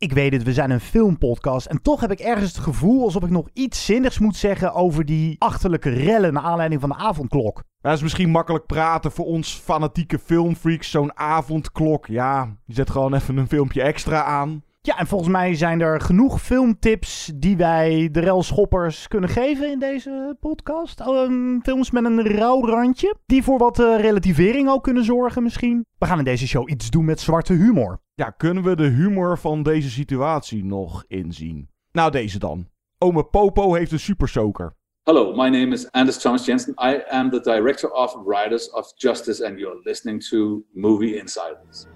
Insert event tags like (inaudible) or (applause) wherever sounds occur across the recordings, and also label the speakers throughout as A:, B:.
A: Ik weet het, we zijn een filmpodcast en toch heb ik ergens het gevoel alsof ik nog iets zinnigs moet zeggen over die achterlijke rellen naar aanleiding van de avondklok.
B: Dat is misschien makkelijk praten voor ons fanatieke filmfreaks. Zo'n avondklok, ja, je zet gewoon even een filmpje extra aan.
A: Ja, en volgens mij zijn er genoeg filmtips die wij de relschoppers kunnen geven in deze podcast. Um, films met een rauw randje, die voor wat uh, relativering ook kunnen zorgen misschien. We gaan in deze show iets doen met zwarte humor.
B: Ja, kunnen we de humor van deze situatie nog inzien? Nou, deze dan. Ome Popo heeft een supersoker.
C: Hello, my name is Anders Thomas Jensen. I am the director of Riders of Justice, and you're listening to Movie Insiders.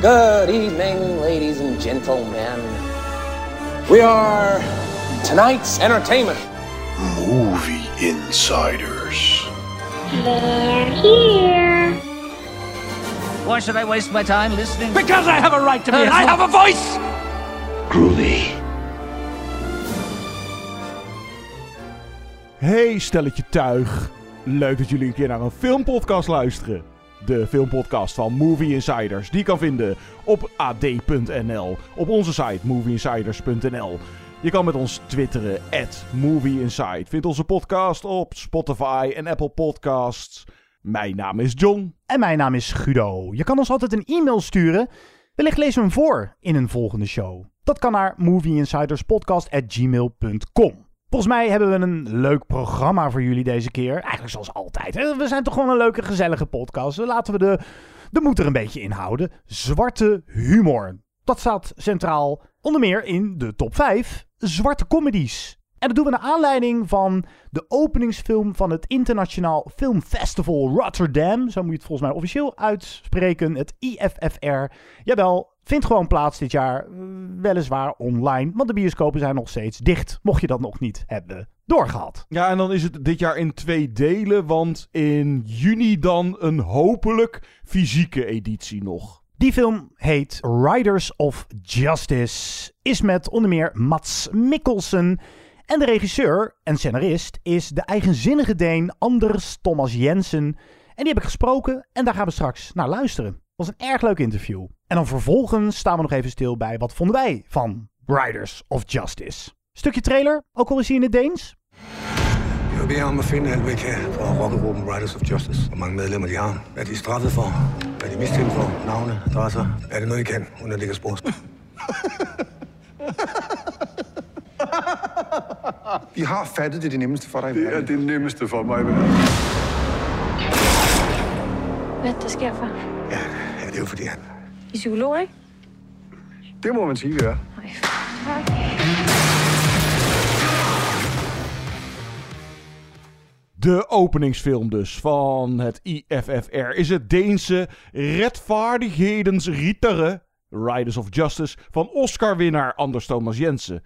D: Good evening, ladies and gentlemen. We are tonight's entertainment.
E: Movie Insiders.
F: They're here.
G: Why should I waste my time listening?
H: Because I have a right to be. I have a voice.
E: Groovy.
B: Hey, stelletje tuig. Leuk dat jullie een keer naar een filmpodcast luisteren. De filmpodcast van Movie Insiders. Die kan vinden op ad.nl. Op onze site movieinsiders.nl. Je kan met ons twitteren, at. Vind onze podcast op Spotify en Apple Podcasts. Mijn naam is John.
A: En mijn naam is Guido. Je kan ons altijd een e-mail sturen. Wellicht lezen we hem voor in een volgende show. Dat kan naar movieinsiderspodcast.gmail.com. Volgens mij hebben we een leuk programma voor jullie deze keer. Eigenlijk zoals altijd. We zijn toch gewoon een leuke, gezellige podcast. Laten we de, de moed er een beetje inhouden. Zwarte humor. Dat staat centraal onder meer in de top 5 zwarte comedies. En dat doen we naar aanleiding van de openingsfilm van het Internationaal Filmfestival Rotterdam. Zo moet je het volgens mij officieel uitspreken. Het IFFR. Jawel, vindt gewoon plaats dit jaar. Weliswaar online, want de bioscopen zijn nog steeds dicht. Mocht je dat nog niet hebben doorgehad.
B: Ja, en dan is het dit jaar in twee delen. Want in juni dan een hopelijk fysieke editie nog.
A: Die film heet Riders of Justice. Is met onder meer Mats Mikkelsen. En de regisseur en scenarist is de eigenzinnige Deen Anders Thomas Jensen. En die heb ik gesproken en daar gaan we straks naar luisteren. Het was een erg leuk interview. En dan vervolgens staan we nog even stil bij wat vonden wij van Riders of Justice. Stukje trailer, ook al is hij in het Deens.
I: Jeg vil bede om at finde alt, hvad I kan for rockergruppen Riders of Justice. Hvor mange medlemmer de har. Hvad de er straffet for. Hvad de er mistænkt for. Navne, adresser. Er det noget, I kan, uden at spor?
J: Vi har fattet det er det nemmeste for dig.
E: Det er det nemmeste for mig.
F: Hvad der sker for?
I: Ja, ja, det er jo fordi, han...
F: I er psykolog, ikke?
J: Det må man sige.
F: Nej, fuck.
B: De openingsfilm dus van het IFFR is het Deense Rechtvaardighedensritteren Riders of Justice van Oscar-winnaar Anders Thomas Jensen.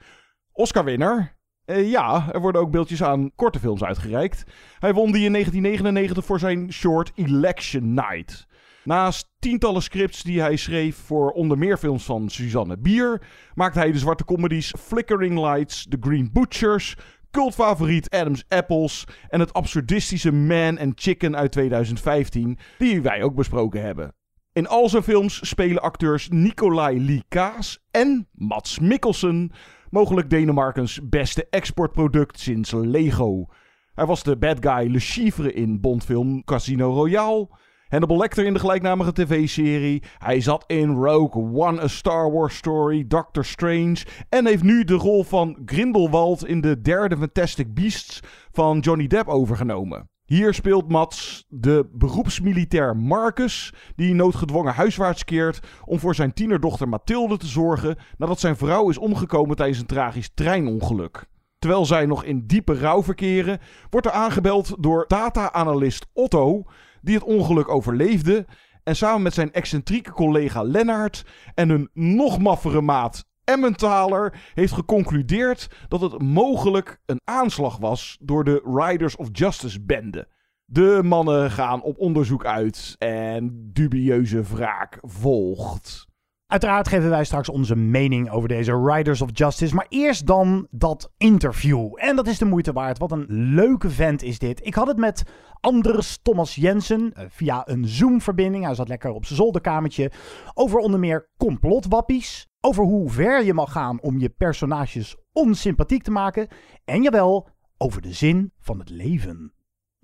B: Oscar-winnaar? Eh, ja, er worden ook beeldjes aan korte films uitgereikt. Hij won die in 1999 voor zijn short Election Night. Naast tientallen scripts die hij schreef voor onder meer films van Suzanne Bier, maakte hij de zwarte comedies Flickering Lights, The Green Butchers, cultfavoriet Adam's Apples en het absurdistische Man and Chicken uit 2015, die wij ook besproken hebben. In al zijn films spelen acteurs Nicolai Lee Kaas en Mats Mikkelsen, mogelijk Denemarkens beste exportproduct sinds Lego. Hij was de bad guy Le Chiffre in Bondfilm Casino Royale. Hannibal Lecter in de gelijknamige tv-serie. Hij zat in Rogue One, A Star Wars Story, Doctor Strange. En heeft nu de rol van Grindelwald in de derde Fantastic Beasts van Johnny Depp overgenomen. Hier speelt Mats de beroepsmilitair Marcus, die noodgedwongen huiswaarts keert om voor zijn tienerdochter Mathilde te zorgen nadat zijn vrouw is omgekomen tijdens een tragisch treinongeluk. Terwijl zij nog in diepe rouw verkeren, wordt er aangebeld door data-analyst Otto, die het ongeluk overleefde en samen met zijn excentrieke collega Lennart en hun nog maffere maat Emmentaler heeft geconcludeerd dat het mogelijk een aanslag was door de Riders of Justice bende. De mannen gaan op onderzoek uit en dubieuze wraak volgt.
A: Uiteraard geven wij straks onze mening over deze Riders of Justice. Maar eerst dan dat interview. En dat is de moeite waard. Wat een leuke vent is dit. Ik had het met Anders Thomas Jensen eh, via een Zoom-verbinding. Hij zat lekker op zijn zolderkamertje. Over onder meer complotwappies. Over hoe ver je mag gaan om je personages onsympathiek te maken. En jawel, over de zin van het leven.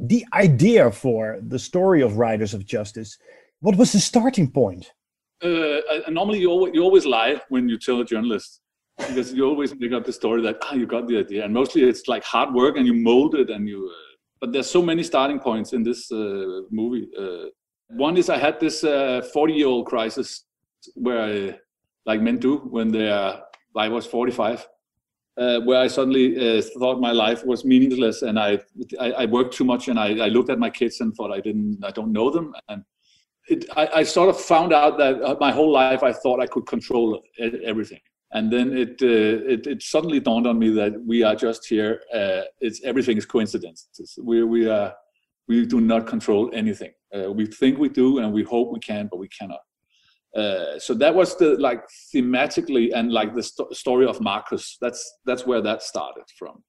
K: The idea for the story of Riders of Justice. What was the starting point?
C: Uh, normally, you always, you always lie when you tell a journalist because you always make up the story that ah, you got the idea, and mostly it's like hard work and you mold it and you. Uh, but there's so many starting points in this uh, movie. Uh, one is I had this 40-year-old uh, crisis where, I, like men do when they are. I was 45. Uh, where I suddenly uh, thought my life was meaningless, and I, I, I worked too much, and I, I, looked at my kids and thought I didn't, I don't know them, and it, I, I, sort of found out that uh, my whole life I thought I could control everything, and then it, uh, it, it suddenly dawned on me that we are just here. Uh, it's everything is coincidences. We we are we do not control anything. Uh, we think we do, and we hope we can, but we cannot. Uh, so that was the like thematically and like the st- story of Marcus. That's that's where that started from.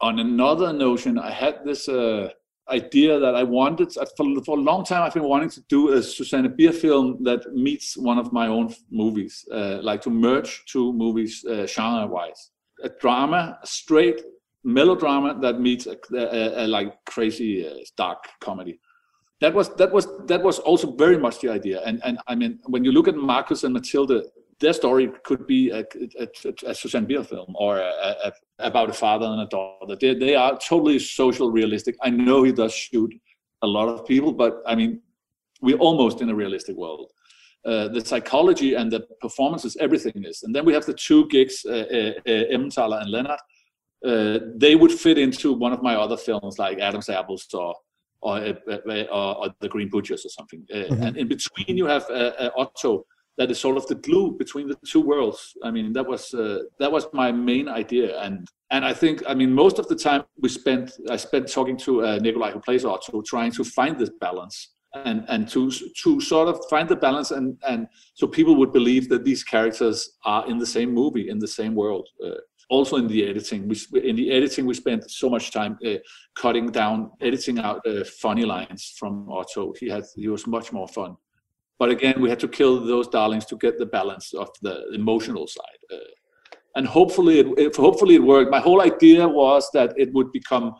C: On another notion, I had this uh, idea that I wanted for, for a long time. I've been wanting to do a Susanne Bier film that meets one of my own movies, uh, like to merge two movies uh, genre-wise. A drama, a straight melodrama that meets a, a, a like crazy uh, dark comedy. That was that was that was also very much the idea. And and I mean, when you look at Marcus and Matilda, their story could be a, a, a Susanne Bier film or a, about a father and a daughter. They, they are totally social realistic. I know he does shoot a lot of people, but I mean, we're almost in a realistic world. Uh, the psychology and the performances, everything is. And then we have the two gigs, uh, uh, uh Emmentaler and Leonard. Uh, they would fit into one of my other films like Adam's Apples or or, uh, or, or The Green Butchers or something. Mm-hmm. And in between, you have Otto, that is sort of the glue between the two worlds. I mean, that was uh, that was my main idea, and and I think I mean most of the time we spent I spent talking to uh, Nikolai who plays Otto, trying to find this balance and and to to sort of find the balance and and so people would believe that these characters are in the same movie in the same world. Uh, also in the editing, we in the editing we spent so much time uh, cutting down, editing out uh, funny lines from Otto. He had he was much more fun but again, we had to kill those darlings to get the balance of the emotional side. Uh, and hopefully, it, it, hopefully it worked. My whole idea was that it would become.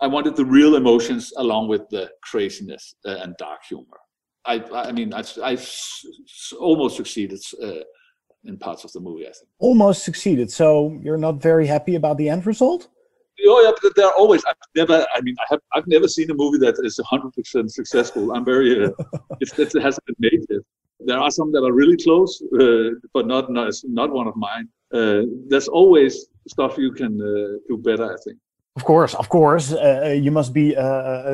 C: I wanted the real emotions along with the craziness uh, and dark humor. I, I mean, I, I almost succeeded uh, in parts of the movie. I think
K: almost succeeded. So you're not very happy about the end result?
C: Oh yeah, they're always. I've never. I mean, I have. I've never seen a movie that is hundred percent successful. I'm very. Uh, (laughs) if that hasn't been made yet. There are some that are really close, uh, but not not not one of mine. Uh, there's always stuff you can uh, do better. I think.
K: Of course, of course, uh, uh, you must be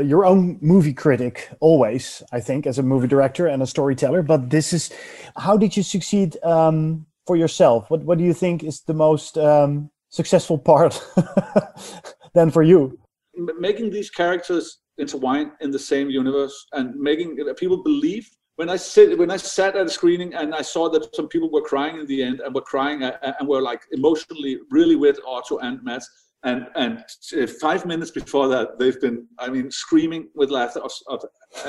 K: your own movie critic always. I think as a movie director and a storyteller. But this is, how did you succeed um, for yourself? What What do you think is the most um, successful part (laughs) than for you.
C: Making these characters intertwine in the same universe and making uh, people believe. When I sit, when I sat at a screening and I saw that some people were crying in the end and were crying uh, uh, and were like emotionally really with Otto and Matt, and and five minutes before that they've been, I mean, screaming with laughter of, of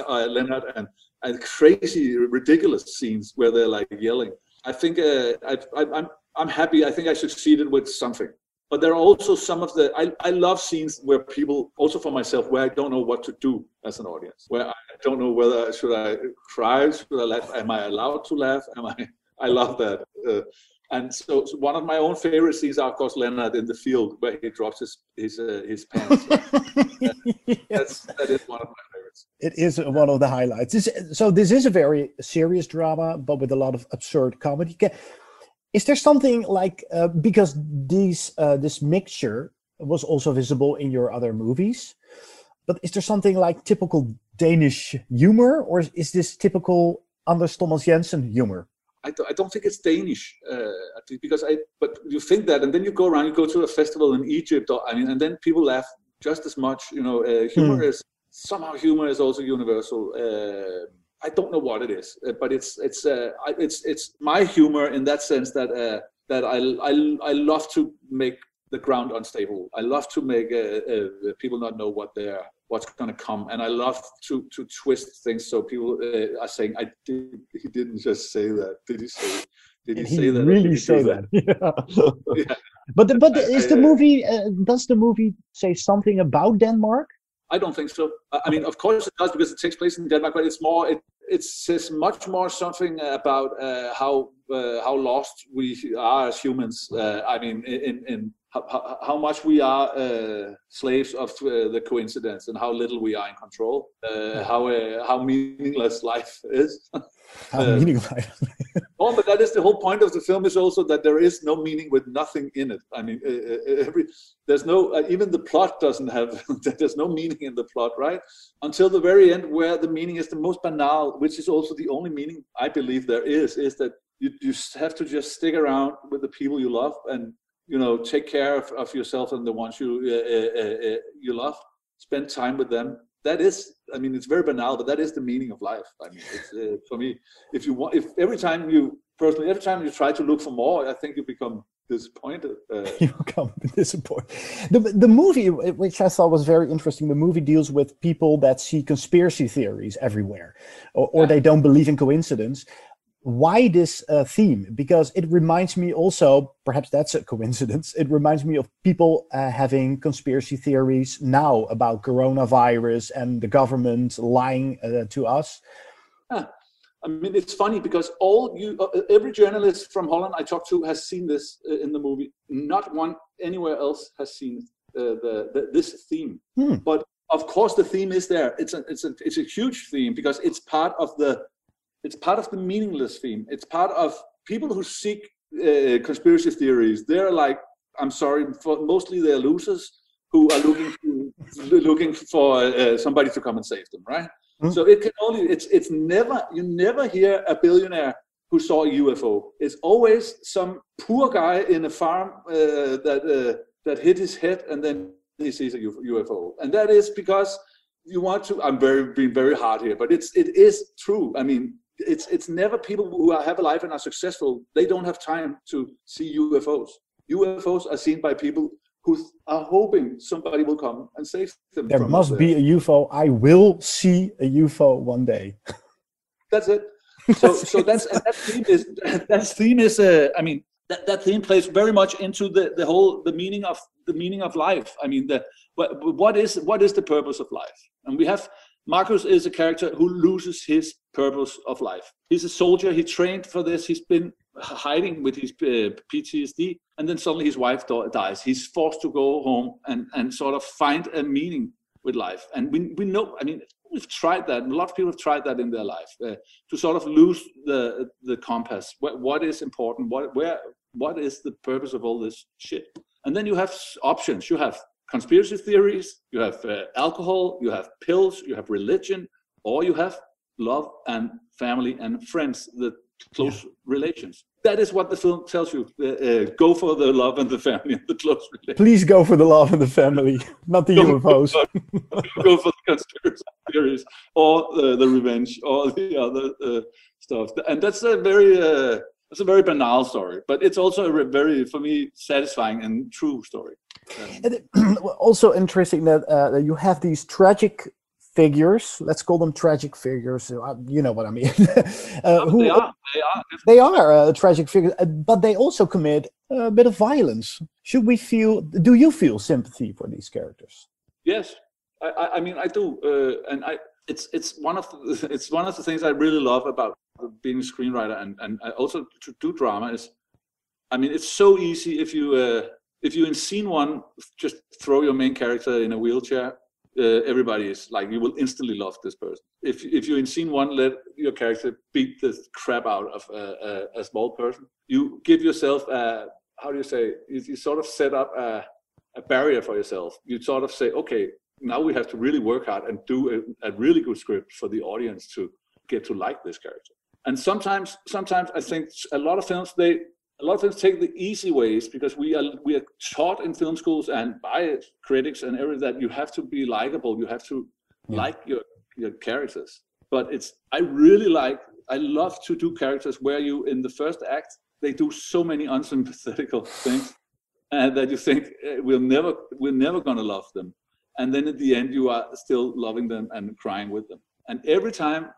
C: uh, Leonard and and crazy, ridiculous scenes where they're like yelling. I think uh, I, I, I'm I'm happy. I think I succeeded with something. But there are also some of the I, I love scenes where people also for myself where I don't know what to do as an audience, where I don't know whether should I cry, should I laugh, am I allowed to laugh? Am I (laughs) I love that. Uh, and so, so, one of my own favorite scenes are of course Leonard in the field where he drops his his uh, his pants. (laughs) yes. That's that is one of my favorites.
K: It is one of the highlights. This, so this is a very serious drama, but with a lot of absurd comedy is there something like uh, because these uh, this mixture was also visible in your other movies but is there something like typical danish humor or is this typical anders thomas jensen humor
C: I, don't, I don't think it's Danish uh, because I. But you think that, and then you go around, you go to a festival in Egypt, or I mean, and then people laugh just as much. You know, uh, humor
K: Hmm.
C: is somehow humor is also universal. Uh, I don't know what it is, uh, but it's it's uh, it's it's my humor in that sense that uh, that I, I I love to make the ground unstable. I love to make uh, uh, people not know what they're what's going to come, and I love to to twist things so people uh, are saying, "I did." He didn't just say that. Did he say? Did he,
K: he
C: say that?
K: really
C: he
K: say
C: do
K: that? (laughs) Yeah. (laughs)
C: Yeah.
K: But the, but
C: I-
K: is the movie uh, does the movie say something about Denmark?
C: I don't think so. I mean, of course it does because it takes place in Denmark, but it's more. It it says much more something about uh, how uh, how lost we are as humans. Uh, I mean, in in how, how, how much we are uh, slaves of uh, the coincidence and how little we are in control. Uh, how uh, how meaningless life is. (laughs)
K: How
C: Uh,
K: meaningless.
C: Oh, but that is the whole point of the film. Is also that there is no meaning with nothing in it. I mean, every there's no uh, even the plot doesn't have. (laughs) there's no meaning in the plot, right? Until the very end, where the meaning is the most banal, which is also the only meaning I believe there is, is that you you have to just stick around with the people you love and you know take care of, of yourself and the ones you uh, uh, uh, uh, you love. Spend time with them. That is, I mean, it's very banal, but that is the meaning of life. I mean, it's, uh, for me, if you want, if every time you personally, every time you try to look for more, I think you become disappointed. Uh, (laughs)
K: you become disappointed. The, the movie, which I thought was very interesting, the movie deals with people that see conspiracy theories everywhere, or, or they don't believe in coincidence. Why this uh, theme? Because it reminds me also, perhaps that's a coincidence, it reminds me of people uh, having conspiracy theories now about coronavirus and the government lying uh, to us.
C: Yeah. I mean, it's funny because all you, uh, every journalist from Holland I talked to has seen this uh, in the movie. Not one anywhere else has seen uh, the, the this theme.
K: Hmm.
C: But of course, the theme is there. It's a it's a it's a huge theme because it's part of the it's part of the meaningless theme. It's part of people who seek uh, conspiracy theories. They're like, I'm sorry, for mostly they're losers who are looking to, looking for uh, somebody to come and save them, right? So it can only it's it's never you never hear a billionaire who saw a UFO. It's always some poor guy in a farm uh, that uh, that hit his head and then he sees a UFO, and that is because you want to. I'm very being very hard here, but it's it is true. I mean, it's it's never people who are, have a life and are successful. They don't have time to see UFOs. UFOs are seen by people who are hoping somebody will come and save them.
K: There must
C: us.
K: be a UFO. I will see a UFO one day.
C: That's it. (laughs) So so that's that theme is (laughs) that theme is uh, I mean that, that theme plays very much into the, the whole the meaning of the meaning of life. I mean the what what is what is the purpose of life? And we have Marcus is a character who loses his purpose of life. He's a soldier. He trained for this. He's been hiding with his uh, PTSD, and then suddenly his wife dies. He's forced to go home and and sort of find a meaning with life. And we we know. I mean, we've tried that. A lot of people have tried that in their life uh, to sort of lose the the compass. What, what is important? What where what is the purpose of all this shit? And then you have options. You have conspiracy theories. You have uh, alcohol. You have pills. You have religion, or you have love and family and friends. The close relations. That is what the film tells you. Uh, go for the love and the family and the close relations.
K: Please go for the love and the family, (laughs) not the UFOs.
C: go for the conspiracy theories or uh, the revenge or the other uh, stuff. And that's a very uh, that's a very banal story, but it's also a very for me satisfying and true story. Um, (clears throat)
K: also interesting that uh, that you have these tragic figures. Let's call them tragic figures. uh, You know what I mean? (laughs) uh, who
C: they are. They are.
K: they are uh, tragic figures, uh, but they also commit a bit of violence. Should we feel? Do you feel sympathy for these characters?
C: Yes, I, I, I mean I do, uh, and I it's it's one of the, (laughs) it's one of the things I really love about being a screenwriter and and also to do drama is, I mean it's so easy if you uh, if you in scene one just throw your main character in a wheelchair. Uh, everybody is like you will instantly love this person. If if you in scene one let your character beat the crap out of a, a, a small person, you give yourself a how do you say you, you sort of set up a a barrier for yourself. You sort of say, okay, now we have to really work hard and do a, a really good script for the audience to get to like this character. And sometimes, sometimes I think a lot of films they a lot of films take the easy ways because we are we are taught in film schools and by critics and everything that you have to be likable, you have to like your your characters. But it's I really like I love to do characters where you in the first act they do so many unsympathetic (laughs) things and that you think eh, we're never we're never gonna love them. And then at the end you are still loving them and crying with them. And every time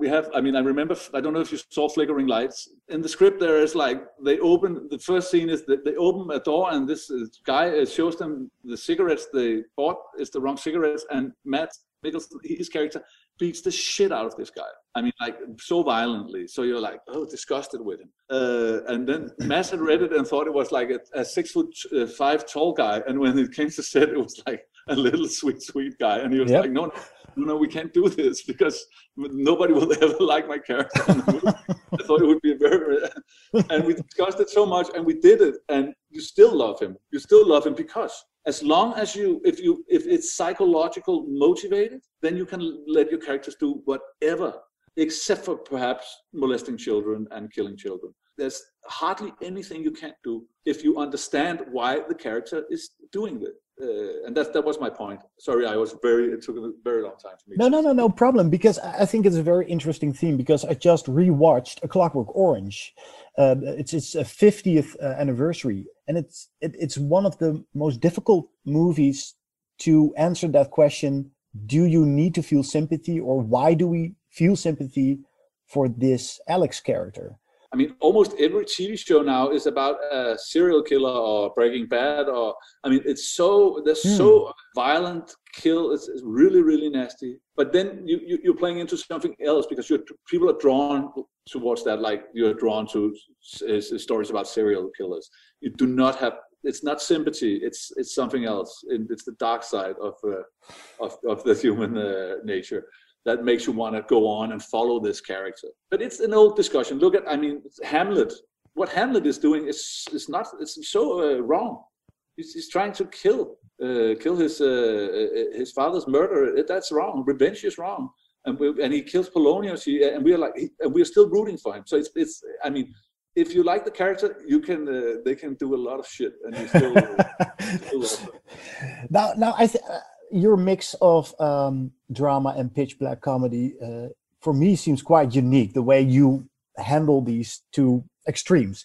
C: we have i mean i remember i don't know if you saw flickering lights. In the script there is like they open the first scene is that they open a door and this guy uh, shows them the cigarettes they bought is the wrong cigarettes and matt Mikkelsen, his character beats the shit out of this guy. I mean like so violently so you're like oh disgusted with him. Uh, and then matt had read it and thought it was like a, a six foot uh, five tall guy and when it came to set it was like a little sweet sweet guy and he was
K: Yep.
C: like no no no, we can't do this because nobody will (laughs) ever like my character. I thought it would be very, (laughs) and we discussed it so much, and we did it, and you still love him. You still love him because as long as you, if you, if it's psychological motivated, then you can let your characters do whatever, except for perhaps molesting children and killing children. There's hardly anything you can't do if you understand why the character is doing it. Uh, and that that was my point. Sorry, I was very. It took a very long time to me.
K: No, no, no, no problem. Because I think it's a very interesting theme. Because I just rewatched A Clockwork Orange. Uh, it's its 50th uh, anniversary, and it's it, it's one of the most difficult movies to answer that question. Do you need to feel sympathy, or why do we feel sympathy for this Alex character?
C: I mean, almost every TV show now is about a serial killer or Breaking Bad, or I mean, it's so there's so violent kill. It's, it's really really nasty. But then you, you you're playing into something else because you're people are drawn towards that. Like you're drawn to stories about serial killers. You do not have. It's not sympathy. It's it's something else. It's the dark side of uh, of of the (laughs) human uh, nature that makes you want to go on and follow this character. But it's an old discussion. Look at, I mean, Hamlet. What Hamlet is doing is is not. It's so uh, wrong. He's, he's trying to kill uh, kill his uh, uh, his father's murderer. That's wrong. Revenge is wrong. And we, and he kills Polonius. He, and we're like, he, and we're still rooting for him. So it's it's. I mean, if you like the character, you can. Uh, they can do a lot of shit, and you still. (laughs) still.
K: Now, now I th- uh, your mix of um, drama and pitch black comedy uh, for me seems quite unique. The way you handle these two extremes,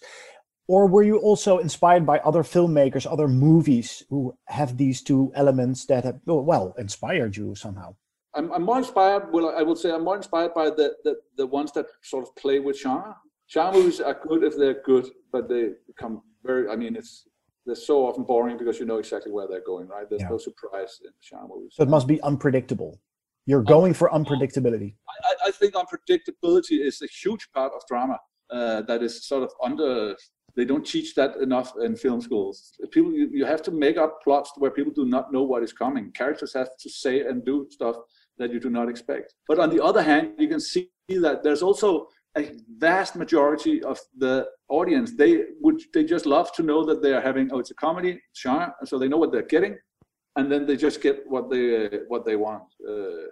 K: or were you also inspired by other filmmakers, other movies who have these two elements that have oh, well inspired you somehow?
C: I'm, I'm more inspired. Well, I would say I'm more inspired by the, the the ones that sort of play with genre. Genre movies are good if they're good, but they become very. I mean, it's they're so often boring because you know exactly where they're going, right? There's
K: Yeah.
C: no surprise in genre movies.
K: So it must be unpredictable. You're going for unpredictability.
C: I, I think unpredictability is a huge part of drama uh, that is sort of under. They don't teach that enough in film schools. People, you, you have to make up plots where people do not know what is coming. Characters have to say and do stuff that you do not expect. But on the other hand, you can see that there's also a vast majority of the audience. They would they just love to know that they are having oh it's a comedy genre, so they know what they're getting, and then they just get what they uh, what they want. Uh,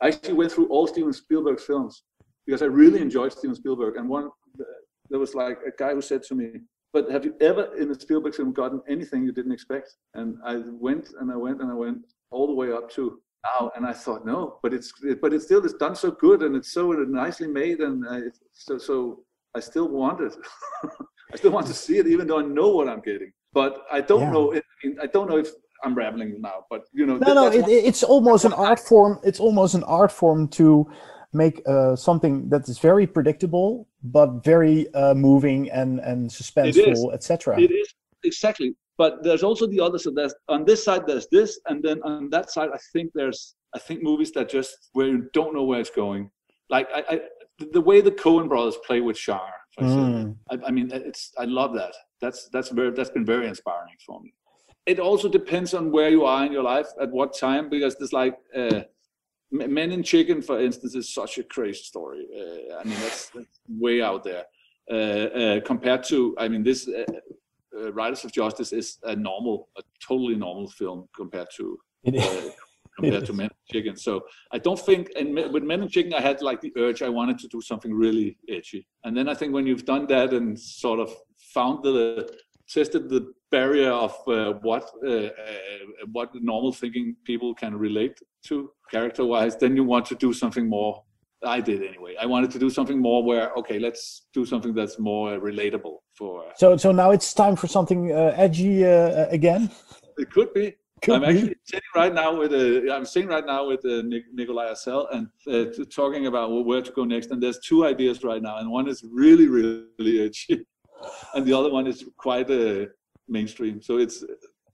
C: I actually went through all Steven Spielberg's films because I really enjoyed Steven Spielberg. And one, there was like a guy who said to me, "But have you ever in a Spielberg film gotten anything you didn't expect?" And I went and I went and I went all the way up to now, and I thought, no, but it's but it's still it's done so good and it's so nicely made, and uh, it's so so I still want it. (laughs) I still want to see it, even though I know what I'm getting. But I don't
K: Yeah.
C: know. If, I don't know if I'm rambling now. But you know,
K: No,
C: that-
K: no, it, it's almost an art form. It's almost an art form to make uh, something that is very predictable but very uh, moving and and suspenseful, etc.
C: It is exactly. But there's also the other side. There's on this side there's this, and then on that side I think there's I think movies that just where you don't know where it's going. Like I, I the way the Coen brothers play with Char. I.
K: Mm.
C: I, I mean it's I love that. That's that's very that's been very inspiring for me. It also depends on where you are in your life at what time because there's like. Uh, Men in Chicken, for instance, is such a crazy story. Uh, I mean, that's, that's way out there uh, uh, compared to. I mean, this uh, Riders of Justice is a normal, a totally normal film compared to uh, compared to Men and Chicken. So I don't think, and with Men and Chicken, I had like the urge. I wanted to do something really edgy, and then I think when you've done that and sort of found the tested the barrier of uh, what uh, uh, what normal thinking people can relate to character wise, then you want to do something more. I did anyway. I wanted to do something more where okay, let's do something that's more uh, relatable for. Uh,
K: So so now it's time for something uh, edgy uh, again.
C: it could be.
K: Could
C: I'm
K: be.
C: actually sitting right now with uh, I'm sitting right now with uh, Nic- Nikolai Assel and uh, talking about where to go next. And there's two ideas right now, and one is really really edgy, (laughs) and the other one is quite uh, mainstream. So it's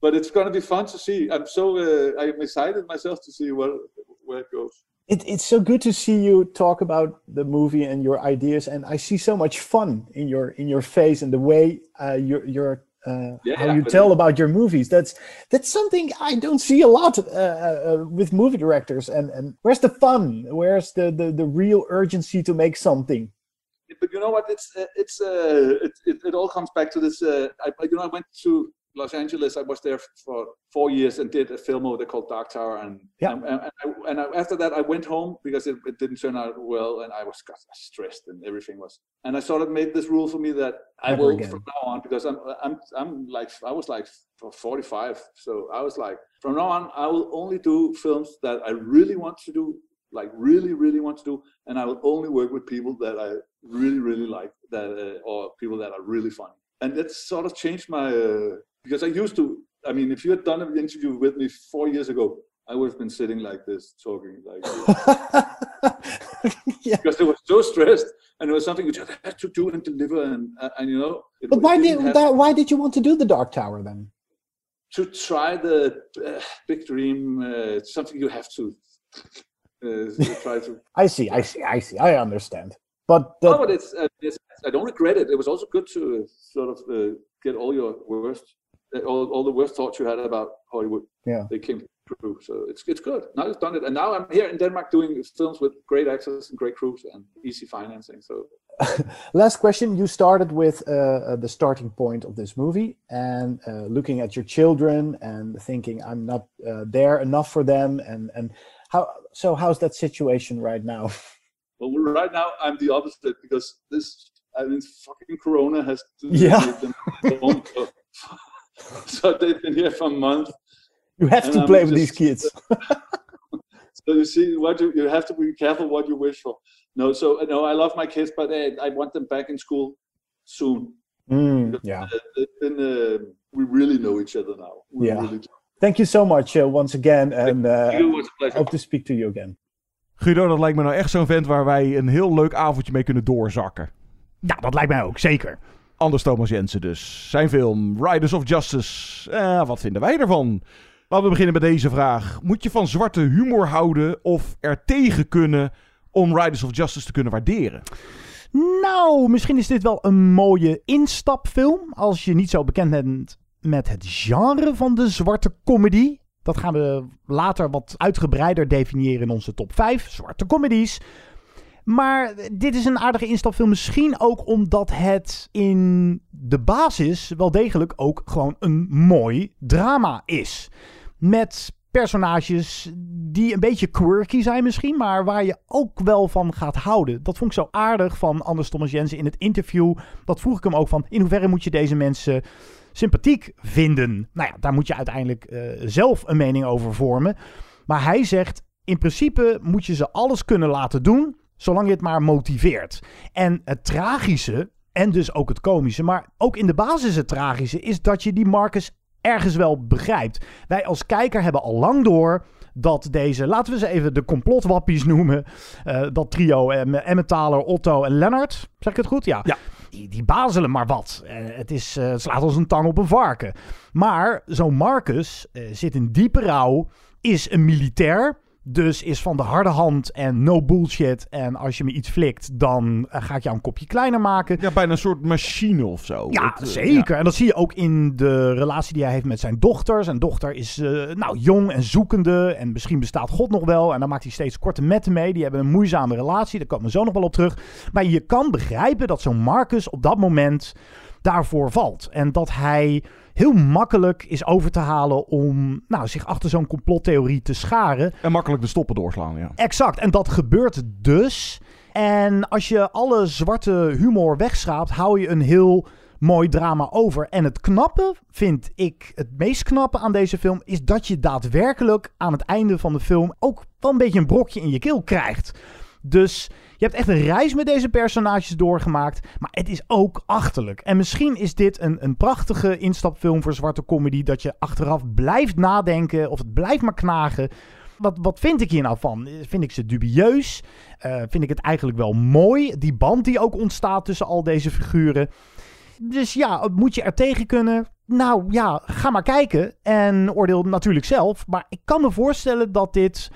C: but it's going to be fun to see. I'm so uh, I'm excited myself to see where where it goes.
K: It, it's so good to see you talk about the movie and your ideas, and I see so much fun in your in your face and the way uh, you're, you're uh,
C: Yeah,
K: how you tell about your movies. That's that's something I don't see a lot uh, uh, with movie directors. And and where's the fun? Where's the the, the real urgency to make something?
C: but you know what? It's uh, it's uh, it, it, it all comes back to this. Uh, I, I- you know, I went to Los Angeles. I was there for four years and did a film over there called Dark Tower. And
K: Yeah.
C: and, and, I, and I, after that, I went home because it, it didn't turn out well, and I was got stressed and everything was. And I sort of made this rule for me that I will
K: again.
C: from now on because I'm I'm I'm like I was like 45, so I was like from now on I will only do films that I really want to do like really really want to do and i will only work with people that i really really like that uh, or people that are really funny and that sort of changed my uh, because i used to i mean if you had done an interview with me four years ago i would have been sitting like this talking like (laughs)
K: yeah.
C: because I was so stressed and it was something you just had to do and deliver and uh, and you know
K: But why
C: didn't
K: that, why did you want to do the Dark Tower then?
C: to try the uh, big dream uh, something you have to uh, try to (laughs)
K: I see, I see, I see. I understand. But
C: No, but it's, uh, it's I don't regret it. It was also good to uh, sort of uh, get all your worst, all, all the worst thoughts you had about Hollywood.
K: Yeah.
C: they came true. So it's it's good. Now you've done it, and now I'm here in Denmark doing films with great actors and great crews and easy financing. So (laughs)
K: Last question. You started with uh, uh, the starting point of this movie and uh, looking at your children and thinking, I'm not uh, there enough for them. And, and how, so how's that situation right now? (laughs)
C: well, right now, I'm the opposite because this, I mean, fucking Corona has
K: Yeah. (laughs)
C: make them home. So, so they've been here for a month.
K: You have
C: And
K: to
C: I'm
K: play with these kids. (laughs)
C: So you see, what you you have to be careful what you wish for. No, so no, I love my kids, but uh, I want them back in school soon.
K: Mm, yeah.
C: Uh, they've been, uh, we really know each other now. We
K: Yeah.
C: really do.
K: Thank you so much uh, once again. And uh,
C: you. It was a pleasure.
K: hope to speak to you again.
B: Guido, dat lijkt me nou echt zo'n vent waar wij een heel leuk avondje mee kunnen doorzakken.
A: Ja, dat lijkt mij ook, zeker.
B: Anders Thomas Jensen dus. Zijn film Riders of Justice. Eh, wat vinden wij ervan? Laten we beginnen met deze vraag. Moet je van zwarte humor houden of er tegen kunnen om Riders of Justice te kunnen waarderen?
A: Nou, misschien is dit wel een mooie instapfilm. Als je niet zo bekend bent met het genre van de zwarte comedy. Dat gaan we later wat uitgebreider definiëren in onze top 5 zwarte comedies. Maar dit is een aardige instapfilm. Misschien ook omdat het in de basis wel degelijk ook gewoon een mooi drama is. Met personages die een beetje quirky zijn misschien, maar waar je ook wel van gaat houden. Dat vond ik zo aardig van Anders Thomas Jensen in het interview. Dat vroeg ik hem ook van, in hoeverre moet je deze mensen sympathiek vinden? Nou ja, daar moet je uiteindelijk eh, zelf een mening over vormen. Maar hij zegt, in principe moet je ze alles kunnen laten doen, zolang je het maar motiveert. En het tragische, en dus ook het komische, maar ook in de basis het tragische, is dat je die Marcus ergens wel begrijpt. Wij als kijker hebben al lang door dat deze, laten we ze even de complotwappies noemen, eh, dat trio, eh, Emmett Thaler, Otto en Lennart, zeg ik het goed? Ja.
B: Ja.
A: Die, die bazelen maar wat. Eh, het, is, eh, het slaat als een tang op een varken. Maar zo'n Marcus eh, zit in diepe rouw, is een militair. Dus is van de harde hand en no bullshit. En als je me iets flikt, dan eh, ga ik jou een kopje kleiner maken.
B: Ja, bijna een soort machine of zo.
A: Ja,
B: Het, eh,
A: zeker. En dat zie je ook in de relatie die hij heeft met zijn dochter. Zijn dochter is eh, nou, jong en zoekende. En misschien bestaat God nog wel. En dan maakt hij steeds korte metten mee. Die hebben een moeizame relatie. Daar komen we zo nog wel op terug. Maar je kan begrijpen dat zo'n Marcus op dat moment daarvoor valt. En dat hij heel makkelijk is over te halen om nou, zich achter zo'n complottheorie te scharen.
B: En makkelijk de stoppen doorslaan, ja.
A: Exact, en dat gebeurt dus. En als je alle zwarte humor wegschraapt, hou je een heel mooi drama over. En het knappe, vind ik, het meest knappe aan deze film, is dat je daadwerkelijk aan het einde van de film ook wel een beetje een brokje in je keel krijgt. Dus je hebt echt een reis met deze personages doorgemaakt. Maar het is ook achterlijk. En misschien is dit een, een prachtige instapfilm voor zwarte comedy. Dat je achteraf blijft nadenken. Of het blijft maar knagen. Wat, wat vind ik hier nou van? Vind ik ze dubieus? Uh, vind ik het eigenlijk wel mooi? Die band die ook ontstaat tussen al deze figuren. Dus ja, moet je er tegen kunnen? Nou ja, ga maar kijken. En oordeel natuurlijk zelf. Maar ik kan me voorstellen dat dit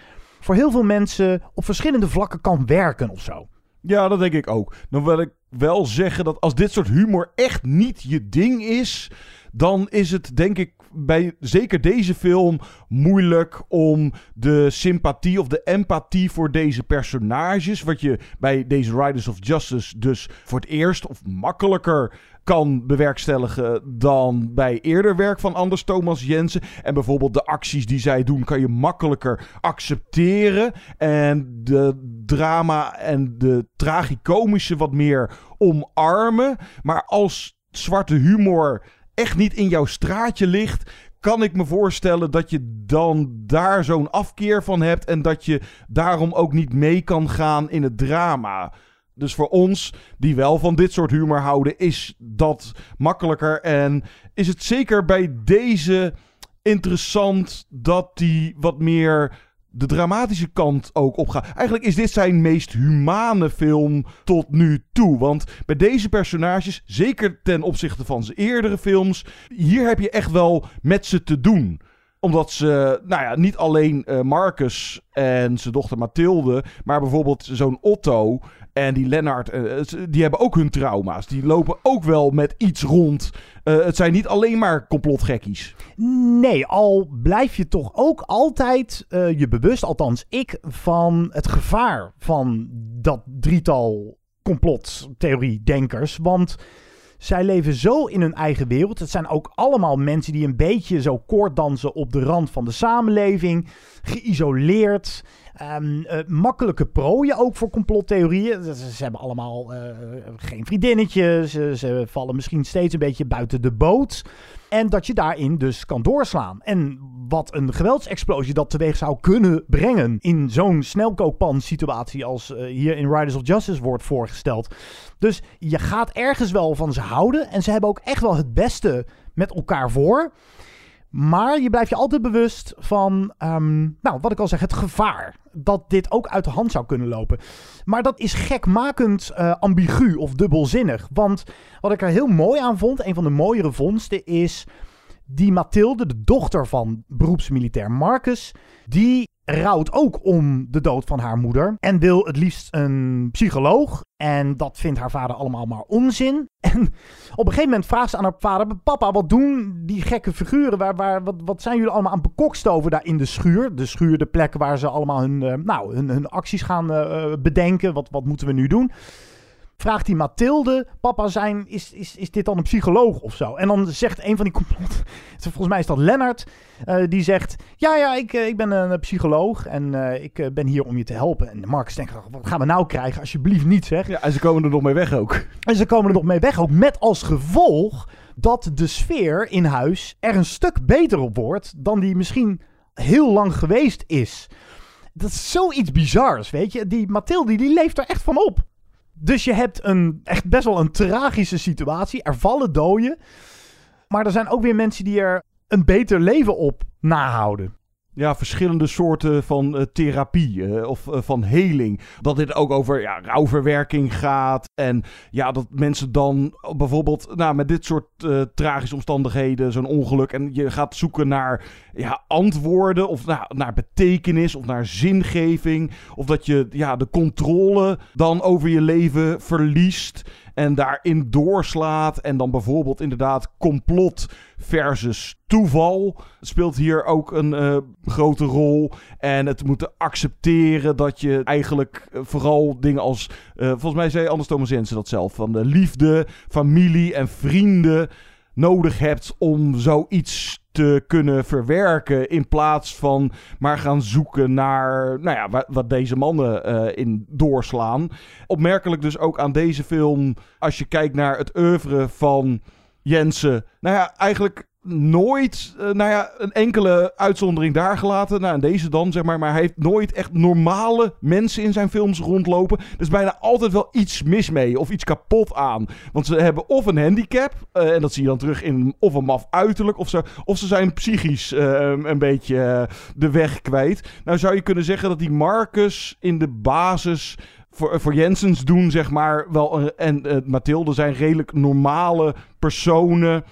A: voor heel veel mensen op verschillende vlakken kan werken of zo.
B: Ja, dat denk ik ook. Dan wil ik wel zeggen dat als dit soort humor echt niet je ding is, dan is het denk ik bij zeker deze film moeilijk om de sympathie of de empathie voor deze personages, wat je bij deze Riders of Justice dus voor het eerst of makkelijker kan bewerkstelligen dan bij eerder werk van Anders Thomas Jensen. En bijvoorbeeld de acties die zij doen kan je makkelijker accepteren. En de drama en de tragicomische wat meer omarmen. Maar als zwarte humor echt niet in jouw straatje ligt, kan ik me voorstellen dat je dan daar zo'n afkeer van hebt en dat je daarom ook niet mee kan gaan in het drama. Dus voor ons, die wel van dit soort humor houden, is dat makkelijker. En is het zeker bij deze interessant dat die wat meer de dramatische kant ook opgaat. Eigenlijk is dit zijn meest humane film tot nu toe. Want bij deze personages, zeker ten opzichte van zijn eerdere films, hier heb je echt wel met ze te doen omdat ze, nou ja, niet alleen uh, Marcus en zijn dochter Mathilde, maar bijvoorbeeld zo'n Otto en die Lennart, uh, die hebben ook hun trauma's. Die lopen ook wel met iets rond. Uh, het zijn niet alleen maar complotgekkies.
A: Nee, al blijf je toch ook altijd je bewust, althans ik, van het gevaar van dat drietal complottheorie-denkers. Want zij leven zo in hun eigen wereld. Het zijn ook allemaal mensen die een beetje zo koorddansen op de rand van de samenleving. Geïsoleerd. Um, uh, makkelijke prooien ook voor complottheorieën. Ze, hebben allemaal uh, geen vriendinnetjes. Ze, vallen misschien steeds een beetje buiten de boot. En dat je daarin dus kan doorslaan. En wat een geweldsexplosie dat teweeg zou kunnen brengen in zo'n snelkookpan situatie als uh, hier in Riders of Justice wordt voorgesteld. Dus je gaat ergens wel van ze houden. En ze hebben ook echt wel het beste met elkaar voor. Maar je blijft je altijd bewust van, um, nou, wat ik al zeg, het gevaar. Dat dit ook uit de hand zou kunnen lopen. Maar dat is gekmakend uh, ambigu of dubbelzinnig. Want wat ik er heel mooi aan vond, een van de mooiere vondsten, is die Mathilde, de dochter van beroepsmilitair Marcus, die rouwt ook om de dood van haar moeder. En wil het liefst een psycholoog. En dat vindt haar vader allemaal maar onzin. (laughs) En op een gegeven moment vraagt ze aan haar vader: Papa, wat doen die gekke figuren? Waar, waar, wat, wat zijn jullie allemaal aan bekokstoven daar in de schuur? De schuur, de plek waar ze allemaal hun, uh, nou, hun, hun acties gaan uh, bedenken. Wat, wat moeten we nu doen? Vraagt die Mathilde, papa zijn, is, is, is dit dan een psycholoog of zo? En dan zegt een van die complot, (laughs) volgens mij is dat Lennart, uh, die zegt, ja, ja, ik, ik ben een psycholoog en uh, ik ben hier om je te helpen. En Marcus denkt, wat gaan we nou krijgen? Alsjeblieft niet, zeg.
B: Ja, en ze komen er nog mee weg ook.
A: En ze komen er nog mee weg ook, met als gevolg dat de sfeer in huis er een stuk beter op wordt dan die misschien heel lang geweest is. Dat is zoiets bizars, weet je. Die Mathilde, die leeft er echt van op. Dus je hebt een, echt best wel een tragische situatie. Er vallen doden. Maar er zijn ook weer mensen die er een beter leven op nahouden.
B: Ja, verschillende soorten van uh, therapie uh, of uh, van heling. Dat dit ook over ja, rouwverwerking gaat. En ja, dat mensen dan bijvoorbeeld nou, met dit soort tragische omstandigheden, zo'n ongeluk. En je gaat zoeken naar ja, antwoorden of nou, naar betekenis of naar zingeving. Of dat je ja, de controle dan over je leven verliest en daarin doorslaat. En dan bijvoorbeeld inderdaad complot versus toeval speelt hier ook een eh, grote rol. En het moeten accepteren dat je eigenlijk eh, vooral dingen als... eh, volgens mij zei Anders Thomas Jensen dat zelf. Van de liefde, familie en vrienden nodig hebt om zoiets te kunnen verwerken. In plaats van maar gaan zoeken naar nou ja, wa- wat deze mannen eh, in doorslaan. Opmerkelijk dus ook aan deze film, als je kijkt naar het oeuvre van Jensen. Nou ja, eigenlijk nooit, eh, nou ja, een enkele uitzondering daar gelaten. Nou, en deze dan, zeg maar. Maar hij heeft nooit echt normale mensen in zijn films rondlopen. Er is bijna altijd wel iets mis mee of iets kapot aan. Want ze hebben of een handicap, eh, en dat zie je dan terug in of een maf uiterlijk of zo. Of ze zijn psychisch eh, een beetje de weg kwijt. Nou zou je kunnen zeggen dat die Marcus in de basis voor, voor Jensens doen, zeg maar, wel en eh, Mathilde zijn redelijk normale personen.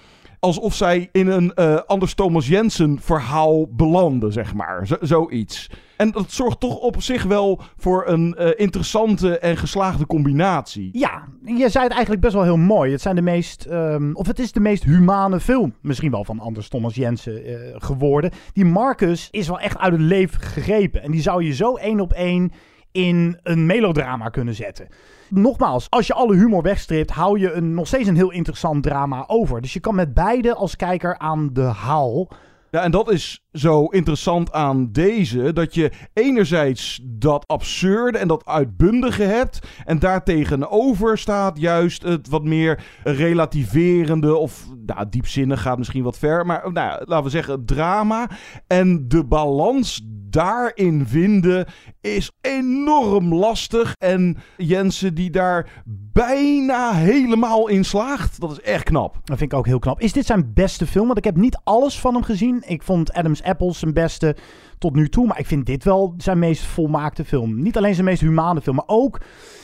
B: Alsof zij in een eh, Anders Thomas Jensen verhaal belanden, zeg maar. Zo- zoiets. En dat zorgt toch op zich wel voor een eh, interessante en geslaagde combinatie.
A: Ja, je zei het eigenlijk best wel heel mooi. Het zijn de meest, ehm, of het is de meest humane film, misschien wel van Anders Thomas Jensen eh, geworden. Die Marcus is wel echt uit het leven gegrepen. En die zou je zo één op één in een melodrama kunnen zetten. Nogmaals, als je alle humor wegstript, hou je een, nog steeds een heel interessant drama over. Dus je kan met beide als kijker aan de haal.
B: Ja, en dat is zo interessant aan deze. Dat je enerzijds dat absurde en dat uitbundige hebt. En daartegenover staat juist het wat meer relativerende. Of nou, diepzinnig gaat misschien wat ver. Maar nou, laten we zeggen drama. En de balans daarin vinden is enorm lastig. En Jensen die daar bijna helemaal in slaagt. Dat is echt knap.
A: Dat vind ik ook heel knap. Is dit zijn beste film? Want ik heb niet alles van hem gezien. Ik vond Adams Apples zijn beste tot nu toe. Maar ik vind dit wel zijn meest volmaakte film. Niet alleen zijn meest humane film, maar ook...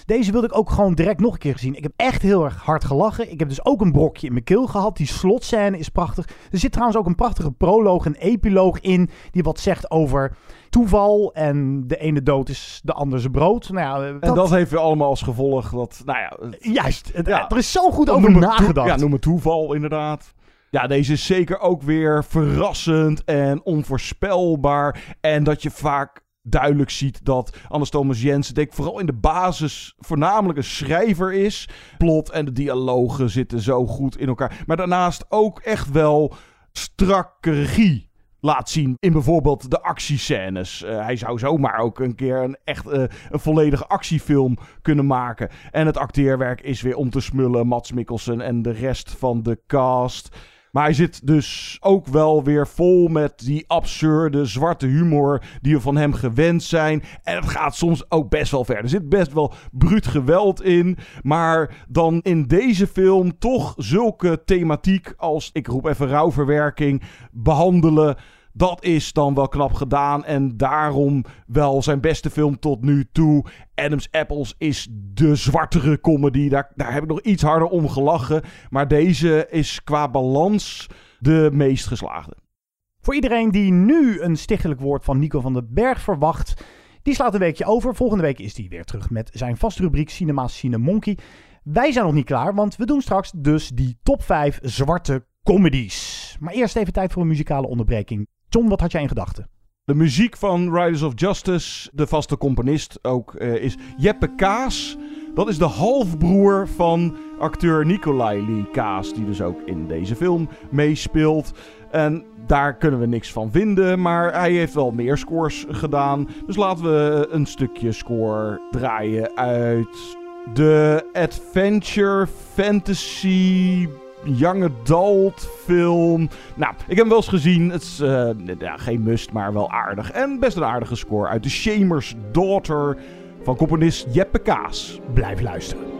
A: Deze wilde ik ook gewoon direct nog een keer gezien. Ik heb echt heel erg hard gelachen. Ik heb dus ook een brokje in mijn keel gehad. Die slotscène is prachtig. Er zit trouwens ook een prachtige proloog en epiloog in... die wat zegt over toeval en de ene dood is de ander zijn brood. Nou ja,
B: En dat heeft weer allemaal als gevolg dat, nou ja...
A: Juist, het-
B: Ja.
A: er is zo goed over nagedacht.
B: Ja, noem het toeval inderdaad. Ja, deze is zeker ook weer verrassend en onvoorspelbaar. En dat je vaak duidelijk ziet dat Anders Thomas Jensen, denk ik, vooral in de basis voornamelijk een schrijver is. Plot en de dialogen zitten zo goed in elkaar. Maar daarnaast ook echt wel strakke regie laat zien in bijvoorbeeld de actiescènes. Eh, hij zou zomaar ook een keer een echt eh, een volledige actiefilm kunnen maken. En het acteerwerk is weer om te smullen. Mats Mikkelsen en de rest van de cast. Maar hij zit dus ook wel weer vol met die absurde zwarte humor die we van hem gewend zijn. En het gaat soms ook best wel ver. Er zit best wel bruut geweld in. Maar dan in deze film toch zulke thematiek als, ik roep even rouwverwerking, behandelen. Dat is dan wel knap gedaan en daarom wel zijn beste film tot nu toe. Adams Apples is de zwartere comedy. Daar, daar heb ik nog iets harder om gelachen. Maar deze is qua balans de meest geslaagde.
A: Voor iedereen die nu een stichtelijk woord van Nico van den Berg verwacht, die slaat een weekje over. Volgende week is hij weer terug met zijn vaste rubriek Cinema Cine Monkey. Wij zijn nog niet klaar, want we doen straks dus die top 5 zwarte comedies. Maar eerst even tijd voor een muzikale onderbreking. John, wat had jij in gedachten?
B: De muziek van Riders of Justice, de vaste componist ook, eh, is Jeppe Kaas. Dat is de halfbroer van acteur Nicolai Lee Kaas, die dus ook in deze film meespeelt. En daar kunnen we niks van vinden, maar hij heeft wel meer scores gedaan. Dus laten we een stukje score draaien uit de Adventure Fantasy young adult film. Nou, ik heb hem wel eens gezien. Het is eh, ja, geen must, maar wel aardig. En best een aardige score uit The Shamer's Daughter van componist Jeppe Kaas.
A: Blijf luisteren.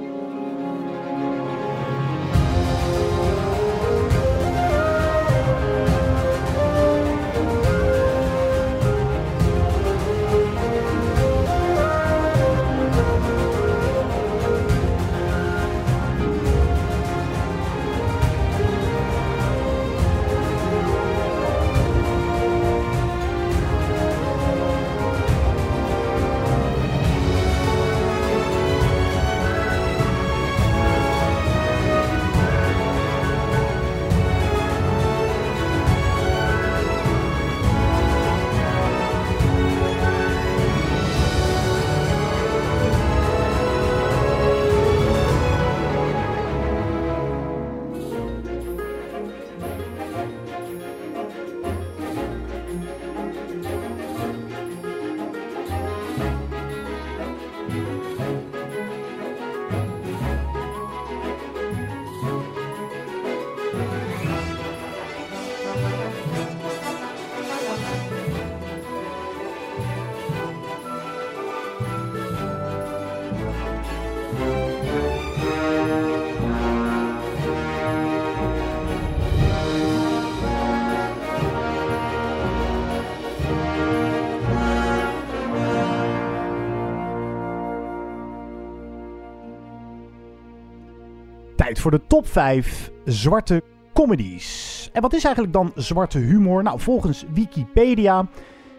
A: Voor de top 5 zwarte comedies. En wat is eigenlijk dan zwarte humor? Nou, volgens Wikipedia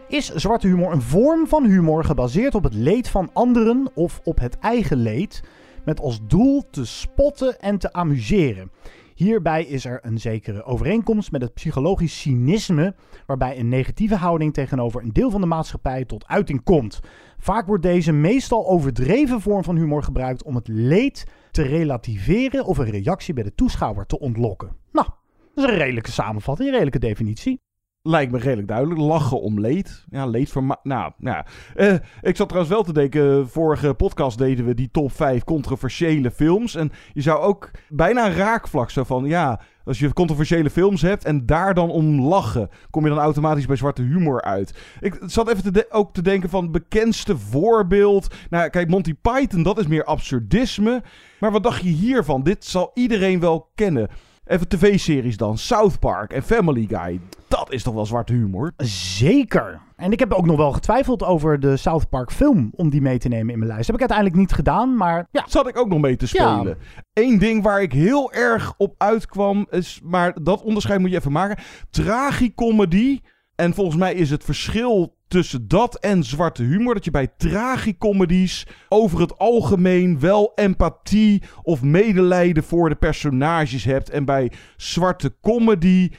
A: is zwarte humor een vorm van humor gebaseerd op het leed van anderen of op het eigen leed, met als doel te spotten en te amuseren. Hierbij is er een zekere overeenkomst met het psychologisch cynisme, waarbij een negatieve houding tegenover een deel van de maatschappij tot uiting komt. Vaak wordt deze meestal overdreven vorm van humor gebruikt om het leed te relativeren of een reactie bij de toeschouwer te ontlokken. Nou, dat is een redelijke samenvatting, een redelijke definitie.
B: Lijkt me redelijk duidelijk. Lachen om leed. Ja, leed voor... Nou, ja. Eh, ik zat trouwens wel te denken... Vorige podcast deden we die top 5 controversiële films. En je zou ook bijna een raakvlak zo van... Ja, als je controversiële films hebt en daar dan om lachen... kom je dan automatisch bij zwarte humor uit. Ik zat even te ook te denken van... bekendste voorbeeld... Nou, kijk, Monty Python, dat is meer absurdisme. Maar wat dacht je hiervan? Dit zal iedereen wel kennen. Even tv-series dan. South Park en Family Guy. Dat is toch wel zwarte humor?
A: Zeker. En ik heb ook nog wel getwijfeld over de South Park film om die mee te nemen in mijn lijst. Heb ik uiteindelijk niet gedaan, maar ja.
B: Zat ik ook nog mee te spelen. Eén ding waar ik heel erg op uitkwam, is, maar dat onderscheid moet je even maken. Tragicomedy. En volgens mij is het verschil tussen dat en zwarte humor. Dat je bij tragicomedies over het algemeen wel empathie of medelijden voor de personages hebt. En bij zwarte comedy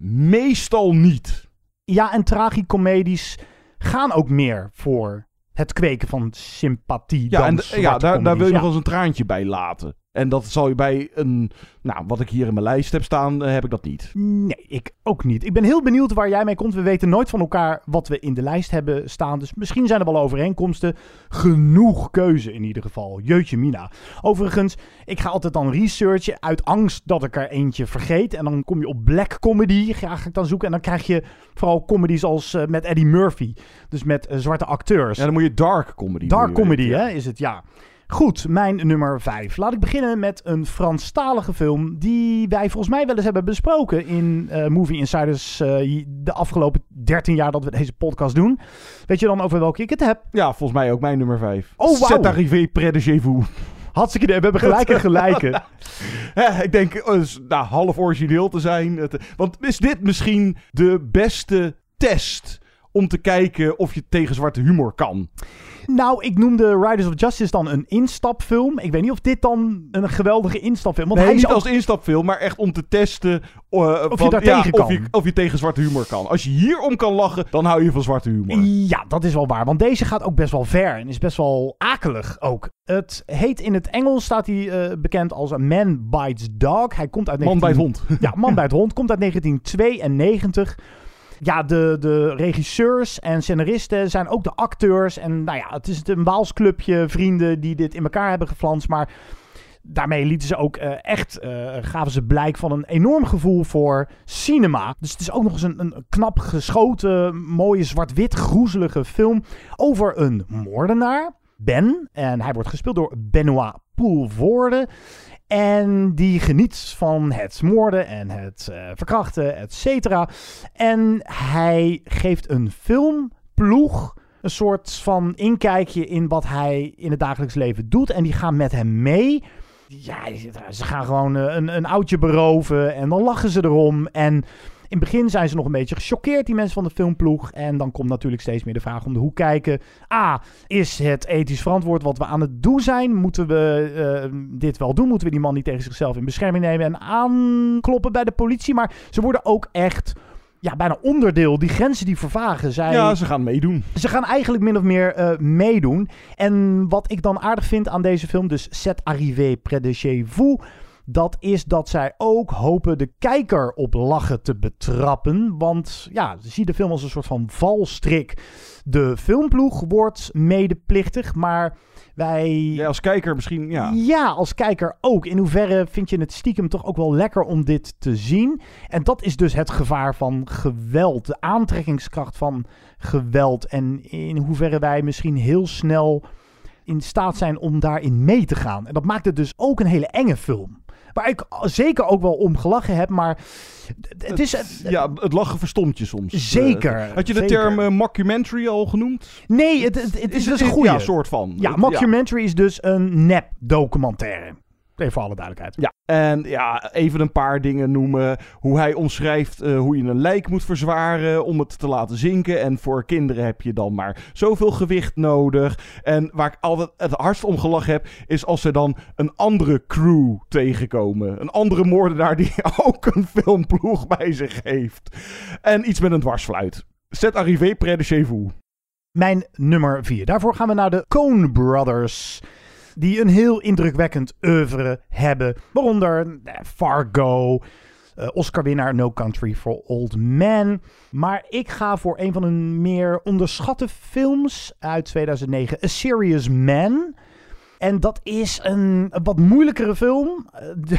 B: meestal niet.
A: Ja, en tragicomedies gaan ook meer voor het kweken van sympathie
B: Ja,
A: dan
B: en ja, daar, daar wil je nog eens een traantje bij laten. En dat zal je bij een, nou, wat ik hier in mijn lijst heb staan, eh, heb ik dat niet.
A: Nee, ik ook niet. Ik ben heel benieuwd waar jij mee komt. We weten nooit van elkaar wat we in de lijst hebben staan. Dus misschien zijn er wel overeenkomsten. Genoeg keuze in ieder geval. Jeutje mina. Overigens, ik ga altijd dan researchen uit angst dat ik er eentje vergeet. En dan kom je op black comedy. Ga ik dan zoeken. En dan krijg je vooral comedies als eh, met Eddie Murphy. Dus met eh, zwarte acteurs.
B: Ja, dan moet je dark comedy
A: Dark comedy, hè, is het, ja. Goed, mijn nummer 5. Laat ik beginnen met een Franstalige film die wij volgens mij wel eens hebben besproken in eh, Movie Insiders eh, de afgelopen 13 jaar dat we deze podcast doen. Weet je dan over welke ik het heb?
B: Ja, volgens mij ook mijn nummer 5.
A: Oh, wauw.
B: C'est arrivé près de chez vous.
A: Hartstikke idee, we hebben gelijk en gelijke. (laughs)
B: Ik denk eh, nou, half origineel te zijn. Het- want is dit misschien de beste test om te kijken of je tegen zwarte humor kan?
A: Nou, ik noemde Riders of Justice dan een instapfilm. Ik weet niet of dit dan een geweldige instapfilm want
B: nee,
A: hij is
B: niet als instapfilm, maar echt om te testen eh,
A: je
B: van,
A: daar
B: ja,
A: tegen
B: of,
A: kan.
B: je, of je tegen zwarte humor kan. Als je hierom kan lachen, dan hou je van zwarte humor.
A: Ja, dat is wel waar. Want deze gaat ook best wel ver en is best wel akelig ook. Het heet in het Engels, staat hij eh, bekend als Man Bites Dog. Hij komt uit
B: Man bij
A: 19...
B: het hond.
A: Ja, (laughs) Man bij het hond. Komt uit 1992. Ja, de, de regisseurs en scenaristen zijn ook de acteurs. En nou ja, het is een Waals clubje vrienden die dit in elkaar hebben geflanst. Maar daarmee lieten ze ook eh, echt, eh, gaven ze blijk van een enorm gevoel voor cinema. Dus het is ook nog eens een, een knap geschoten, mooie zwart-wit groezelige film over een moordenaar, Ben. En hij wordt gespeeld door Benoit Poelvoorde. En die geniet van het moorden en het eh, verkrachten, et cetera. En hij geeft een filmploeg een soort van inkijkje in wat hij in het dagelijks leven doet. En die gaan met hem mee. Ja, ze gaan gewoon eh, een, een oudje beroven en dan lachen ze erom. En in het begin zijn ze nog een beetje gechoqueerd, die mensen van de filmploeg. En dan komt natuurlijk steeds meer de vraag om de hoek kijken. A, is het ethisch verantwoord wat we aan het doen zijn? Moeten we eh, dit wel doen? Moeten we die man niet tegen zichzelf in bescherming nemen en aankloppen bij de politie? Maar ze worden ook echt ja, bijna onderdeel. Die grenzen die vervagen. Zij,
B: Ja, ze gaan meedoen.
A: ze gaan eigenlijk min of meer eh, meedoen. En wat ik dan aardig vind aan deze film, dus Set arrivé près de chez vous. Dat is dat zij ook hopen de kijker op lachen te betrappen. Want ja, zie de film als een soort van valstrik. De filmploeg wordt medeplichtig, maar wij...
B: Ja, als kijker misschien, ja.
A: Ja, als kijker ook. In hoeverre vind je het stiekem toch ook wel lekker om dit te zien? En dat is dus het gevaar van geweld. De aantrekkingskracht van geweld. En in hoeverre wij misschien heel snel in staat zijn om daarin mee te gaan. En dat maakt het dus ook een hele enge film. Waar ik zeker ook wel om gelachen heb, maar het is...
B: Ja, het lachen verstomt je soms.
A: Zeker,
B: Eh, Had je de
A: zeker.
B: term eh, mockumentary al genoemd?
A: Nee, het, het, het is dus een goede.
B: Ja, soort van.
A: Ja, mockumentary is dus een nep-documentaire. Even voor alle duidelijkheid.
B: Ja. En ja, even een paar dingen noemen. Hoe hij omschrijft eh, hoe je een lijk moet verzwaren om het te laten zinken. En voor kinderen heb je dan maar zoveel gewicht nodig. En waar ik altijd het hardst om gelachen heb, is als ze dan een andere crew tegenkomen. Een andere moordenaar die (laughs) ook een filmploeg bij zich heeft. En iets met een dwarsfluit. Zet arrivé près de chez vous.
A: Mijn nummer 4. Daarvoor gaan we naar de Coen Brothers. Die een heel indrukwekkend oeuvre hebben. Waaronder eh, Fargo, eh, Oscar-winnaar No Country for Old Men. Maar ik ga voor een van hun meer onderschatte films uit 2009. A Serious Man. En dat is een, wat moeilijkere film. Eh, (laughs)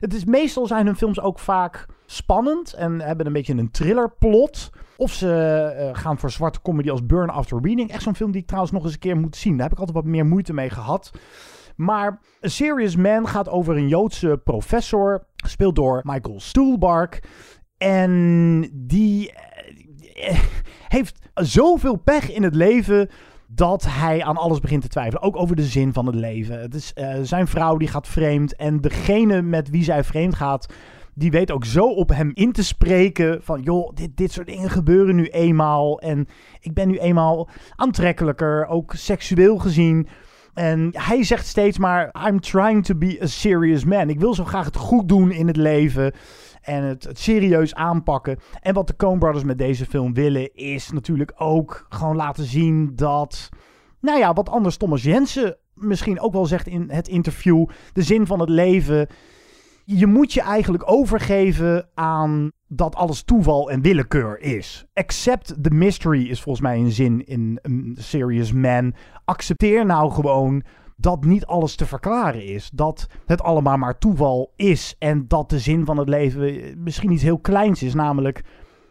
A: het is, meestal zijn hun films ook vaak spannend en hebben een beetje een thrillerplot. Of ze eh, gaan voor zwarte comedy als Burn After Reading. Echt zo'n film die ik trouwens nog eens een keer moet zien. Daar heb ik altijd wat meer moeite mee gehad. Maar A Serious Man gaat over een Joodse professor, gespeeld door Michael Stuhlbarg. En die eh, heeft zoveel pech in het leven dat hij aan alles begint te twijfelen. Ook over de zin van het leven. Het is eh, zijn vrouw die gaat vreemd. En degene met wie zij vreemd gaat, die weet ook zo op hem in te spreken. Van joh, dit, dit soort dingen gebeuren nu eenmaal. En ik ben nu eenmaal aantrekkelijker, ook seksueel gezien. En hij zegt steeds maar: I'm trying to be a serious man. Ik wil zo graag het goed doen in het leven. En het, het serieus aanpakken. En wat de Coen Brothers met deze film willen, is natuurlijk ook gewoon laten zien dat. Nou ja, wat anders Thomas Jensen misschien ook wel zegt in het interview. De zin van het leven. Je moet je eigenlijk overgeven aan dat alles toeval en willekeur is. Accept the mystery is volgens mij een zin in Serious Man. Accepteer nou gewoon dat niet alles te verklaren is. Dat het allemaal maar toeval is. En dat de zin van het leven misschien iets heel kleins is. Namelijk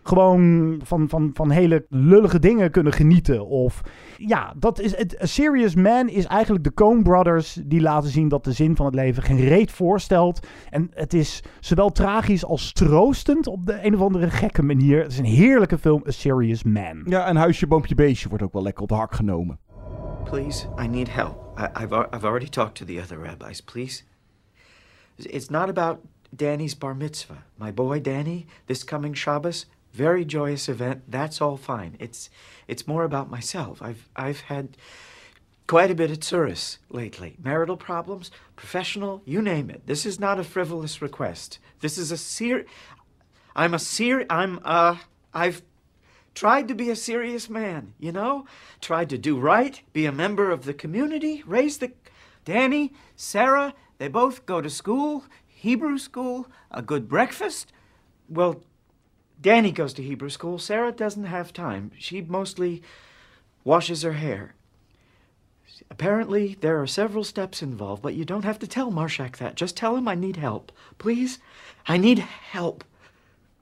A: gewoon van, van, van hele lullige dingen kunnen genieten. Of ja, dat is het. A Serious Man is eigenlijk de Coen Brothers die laten zien dat de zin van het leven geen reet voorstelt. En het is zowel tragisch als troostend op de een of andere gekke manier. Het is een heerlijke film, A Serious Man.
B: Ja, en Huisje, Boompje, Beestje wordt ook wel lekker op de hak genomen.
L: Please, I need help. I, I've, I've already talked to the other rabbis. Please. It's not about Danny's bar mitzvah. My boy Danny, this coming Shabbos, very joyous event. That's all fine. It's it's more about myself. I've I've had quite a bit of tsuris lately. Marital problems, professional, you name it. This is not a frivolous request. This is a ser. I'm a ser. I'm uh. I've tried to be a serious man, you know? Tried to do right, be a member of the community, raise the. Danny, Sarah, they both go to school, Hebrew school, a good breakfast. Well, Danny goes to Hebrew school. Sarah doesn't have time. She mostly washes her hair. Apparently, there are several steps involved, but you don't have to tell Marshak that. Just tell him I need help. Please? I need help.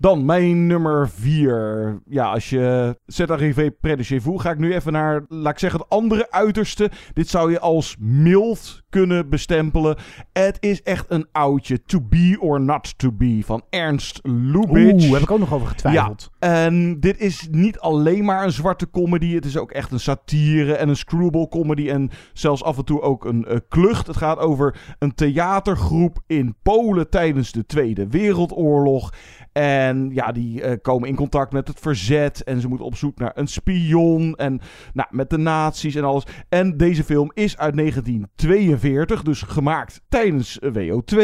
B: Dan mijn nummer 4. Ja, als je zet arrivé près de chez vous, ga ik nu even naar, laat ik zeggen, het andere uiterste. Dit zou je als mild kunnen bestempelen. Het is echt een oudje. To be or not to be van Ernst Lubitsch.
A: Oeh, heb ik ook nog over getwijfeld.
B: Ja, en dit is niet alleen maar een zwarte comedy. Het is ook echt een satire en een screwball comedy. En zelfs af en toe ook een eh, klucht. Het gaat over een theatergroep in Polen tijdens de Tweede Wereldoorlog. En ja, die eh, komen in contact met het verzet. En ze moeten op zoek naar een spion. En nou, met de nazi's en alles. En deze film is uit 1942. Dus gemaakt tijdens eh, WO2.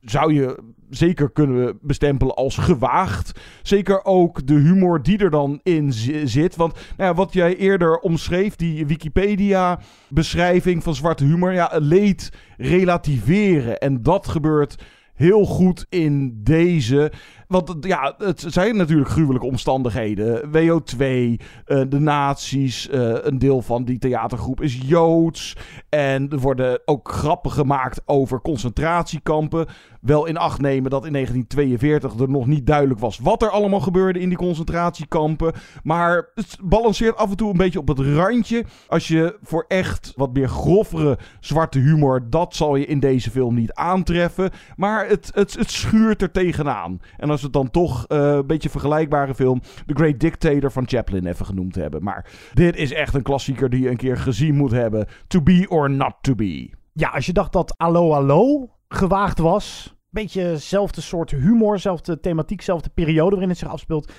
B: Zou je zeker kunnen bestempelen als gewaagd. Zeker ook de humor die er dan in zi- zit. Want nou ja, wat jij eerder omschreef, die Wikipedia-beschrijving van zwarte humor. Ja, leed relativeren. En dat gebeurt heel goed in deze. Want ja, het zijn natuurlijk gruwelijke omstandigheden. WO2, eh, de nazi's, eh, een deel van die theatergroep is Joods. En er worden ook grappen gemaakt over concentratiekampen. Wel in acht nemen dat in 1942 er nog niet duidelijk was wat er allemaal gebeurde in die concentratiekampen. Maar het balanceert af en toe een beetje op het randje. Als je voor echt wat meer grovere zwarte humor, dat zal je in deze film niet aantreffen. Maar het, het, het schuurt er tegenaan. En als we het dan toch eh, een beetje vergelijkbare film, The Great Dictator van Chaplin even genoemd hebben. Maar dit is echt een klassieker die je een keer gezien moet hebben. To be or not to be.
A: Ja, als je dacht dat Allo Allo gewaagd was, beetje hetzelfde soort humor, zelfde thematiek, zelfde periode waarin het zich afspeelt.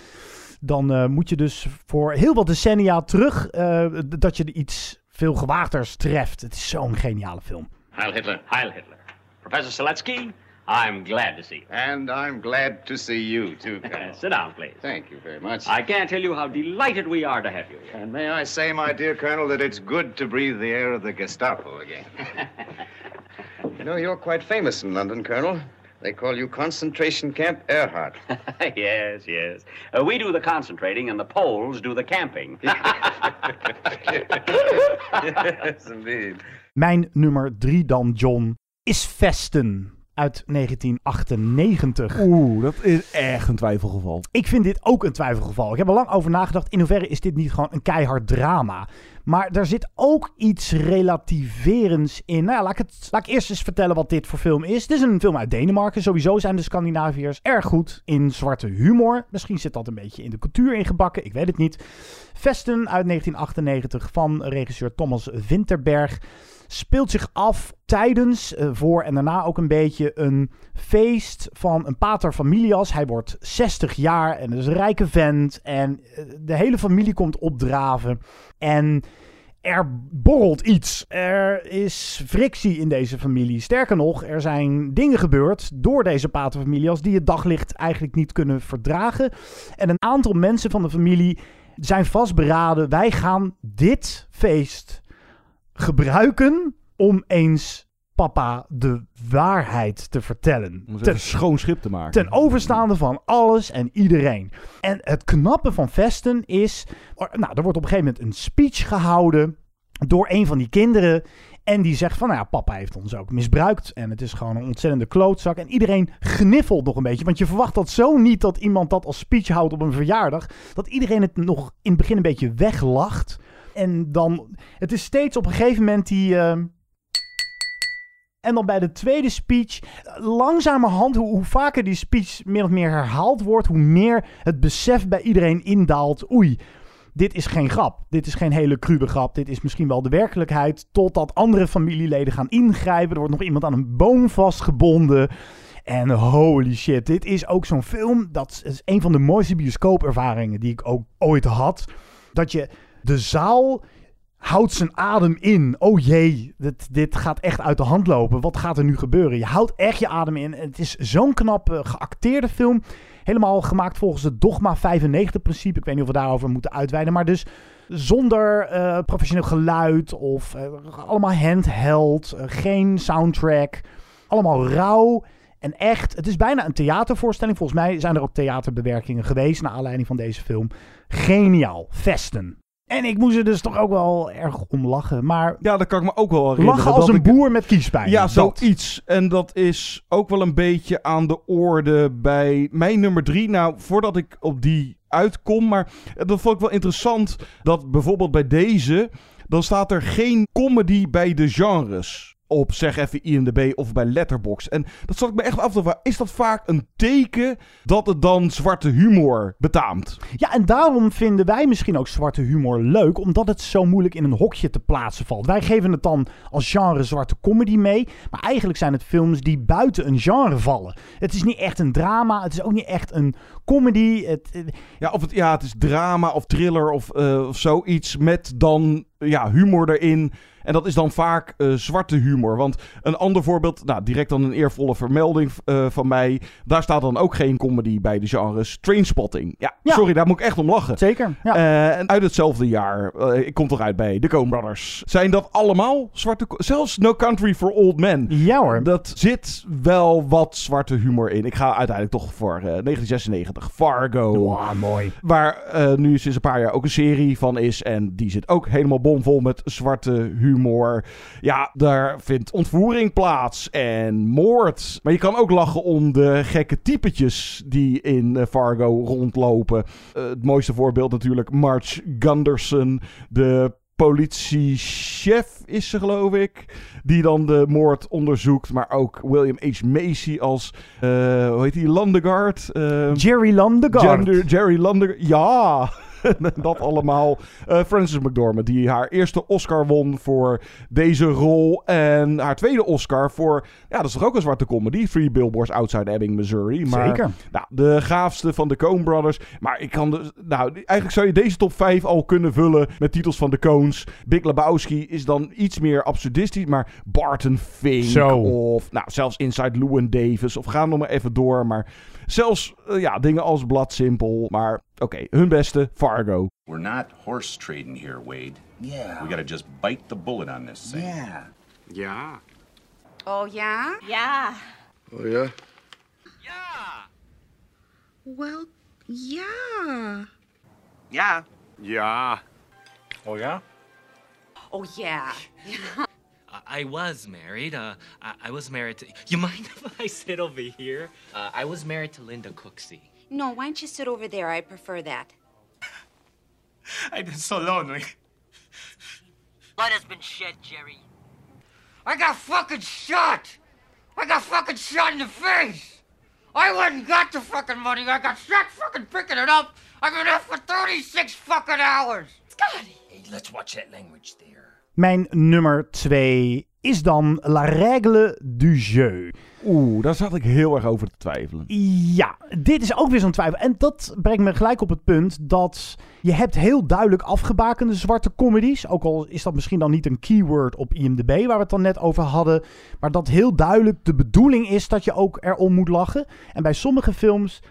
A: Dan eh, moet je dus voor heel wat decennia terug eh, dat je er iets veel gewaagders treft. Het is zo'n geniale film.
M: Heil Hitler. Heil Hitler. Professor Seletsky, I'm glad to see you.
N: And I'm glad to see you, too, (laughs) Colonel.
M: Sit down, please.
N: Thank you very much.
M: I can't tell you how delighted we are to have you here.
N: And may I say, my dear Colonel, that it's good to breathe the air of the Gestapo again. (laughs) you know, you're quite famous in London, Colonel. They call you Concentration Camp Earhart. (laughs)
M: yes, yes. Uh, we do the concentrating and the Poles do the camping.
N: yes, indeed.
A: Mijn nummer drie dan, John, is Vesten uit 1998.
B: Oeh, dat is echt een twijfelgeval.
A: Ik vind dit ook een twijfelgeval. Ik heb er lang over nagedacht. In hoeverre is dit niet gewoon een keihard drama? Maar er zit ook iets relativerends in. Nou ja, laat ik, het, laat ik eerst eens vertellen wat dit voor film is. Dit is een film uit Denemarken. Sowieso zijn de Scandinaviërs erg goed in zwarte humor. Misschien zit dat een beetje in de cultuur ingebakken. Ik weet het niet. Vesten uit 1998 van regisseur Thomas Winterberg speelt zich af tijdens, eh, voor en daarna ook een beetje een feest van een pater familias. Hij wordt 60 jaar en is een rijke vent en eh, de hele familie komt opdraven en er borrelt iets. Er is frictie in deze familie. Sterker nog, er zijn dingen gebeurd door deze paterfamilias die het daglicht eigenlijk niet kunnen verdragen. En een aantal mensen van de familie zijn vastberaden. Wij gaan dit feest gebruiken om eens papa de waarheid te vertellen.
B: Om het even schoon schip te maken.
A: Ten overstaande van alles en iedereen. En het knappe van Vesten is... Nou, er wordt op een gegeven moment een speech gehouden door een van die kinderen. En die zegt van, nou ja, papa heeft ons ook misbruikt. En het is gewoon een ontzettende klootzak. En iedereen gniffelt nog een beetje. Want je verwacht dat zo niet dat iemand dat als speech houdt op een verjaardag. Dat iedereen het nog in het begin een beetje weglacht. En dan, het is steeds op een gegeven moment die... eh, en dan bij de tweede speech, langzamerhand, hoe, hoe vaker die speech meer of meer herhaald wordt, hoe meer het besef bij iedereen indaalt. Oei, dit is geen grap. Dit is geen hele krube grap. Dit is misschien wel de werkelijkheid. Totdat andere familieleden gaan ingrijpen. Er wordt nog iemand aan een boom vastgebonden. En holy shit, dit is ook zo'n film. Dat is een van de mooiste bioscoopervaringen die ik ook ooit had. Dat je de zaal houdt zijn adem in. Oh jee, dit, dit gaat echt uit de hand lopen. Wat gaat er nu gebeuren? Je houdt echt je adem in. Het is zo'n knap eh, geacteerde film. Helemaal gemaakt volgens het Dogma 95-principe. Ik weet niet of we daarover moeten uitweiden. Maar dus zonder eh, professioneel geluid of eh, allemaal handheld. geen soundtrack. Allemaal rauw. En echt, het is bijna een theatervoorstelling. Volgens mij zijn er ook theaterbewerkingen geweest naar aanleiding van deze film. Geniaal. Vesten. En ik moest er dus toch ook wel erg om lachen. Maar
B: Ja, dat kan ik me ook wel herinneren.
A: lachen als
B: dat
A: een
B: ik-
A: boer met kiespijn.
B: Ja,
A: Dat.
B: zoiets. En dat is ook wel een beetje aan de orde bij mijn nummer drie. Nou, voordat ik op die uitkom, maar dat vond ik wel interessant dat bijvoorbeeld bij deze, dan staat er geen comedy bij de genres op, zeg even IMDb of bij Letterboxd. En dat zat ik me echt af te vragen, is dat vaak een teken dat het dan zwarte humor betaamt?
A: Ja, en daarom vinden wij misschien ook zwarte humor leuk, omdat het zo moeilijk in een hokje te plaatsen valt. Wij geven het dan als genre zwarte comedy mee, maar eigenlijk zijn het films die buiten een genre vallen. Het is niet echt een drama, het is ook niet echt een comedy. Het, eh,
B: Ja, of het, ja, het is drama of thriller of, eh, of zoiets met dan ja, humor erin. En dat is dan vaak eh, zwarte humor. Want een ander voorbeeld, nou, direct dan een eervolle vermelding eh, van mij. Daar staat dan ook geen comedy bij de genres. Trainspotting. Ja,
A: Ja.
B: sorry, daar moet ik echt om lachen.
A: Zeker, ja.
B: Eh, en uit hetzelfde jaar, ik kom toch uit bij de Coen Brothers. Zijn dat allemaal zwarte... Zelfs No Country for Old Men.
A: Ja hoor.
B: Dat zit wel wat zwarte humor in. Ik ga uiteindelijk toch voor eh, 1996. Fargo.
A: Wow, mooi.
B: Waar nu sinds een paar jaar ook een serie van is. En die zit ook helemaal bomvol met zwarte humor. Ja, daar vindt ontvoering plaats en moord. Maar je kan ook lachen om de gekke typetjes die in eh, Fargo rondlopen. Eh, het mooiste voorbeeld natuurlijk Marge Gunderson, de politiechef is ze, geloof ik. Die dan de moord onderzoekt. Maar ook William H. Macy als, eh, hoe heet die, Landegaard?
A: Jerry Landegaard.
B: Jerry Landegaard. Ja. (laughs) dat allemaal. Uh, Frances McDormand, die haar eerste Oscar won voor deze rol. En haar tweede Oscar voor, ja, dat is toch ook een zwarte comedy. Three Billboards Outside Ebbing, Missouri. Maar,
A: Zeker.
B: Nou, de gaafste van de Coen Brothers. Maar ik kan dus, nou, eigenlijk zou je deze top 5 al kunnen vullen met titels van de Coens. Big Lebowski is dan iets meer absurdistisch, maar Barton Fink
A: Zo.
B: of nou, zelfs Inside Llewyn Davis of gaan nog maar even door. Maar zelfs uh, ja, dingen als Blood Simple. Maar oké, okay, hun beste, Fargo.
O: We're not horse trading here, Wade.
P: Yeah.
O: We gotta just bite the bullet on this thing.
P: Yeah.
O: Yeah.
Q: Oh, ja?
F: Ja.
J: Oh ja?
Q: Ja. Well, ja.
P: Ja.
O: Ja.
J: Oh ja?
Q: Oh, ja. (laughs)
R: I was married. Uh, I, I was married to. You mind (laughs) if I sit over here? Uh, I was married to Linda Cooksey.
Q: No, why don't you sit over there? I prefer that. (laughs)
R: I've been so lonely.
H: Blood has been shed, Jerry. I got fucking shot! I got fucking shot in the face! I went and got the fucking money. I got shot fucking picking it up. I've been there for 36 fucking hours.
Q: Scotty!
P: Hey, let's watch that language there.
A: Mijn nummer 2 is dan La Règle du Jeu.
B: Oeh, daar zat ik heel erg over te twijfelen.
A: Ja, dit is ook weer zo'n twijfel. En dat brengt me gelijk op het punt dat je hebt heel duidelijk afgebakende zwarte comedies. Ook al is dat misschien dan niet een keyword op IMDb, waar we het dan net over hadden. Maar dat heel duidelijk de bedoeling is dat je ook erom moet lachen. En bij sommige films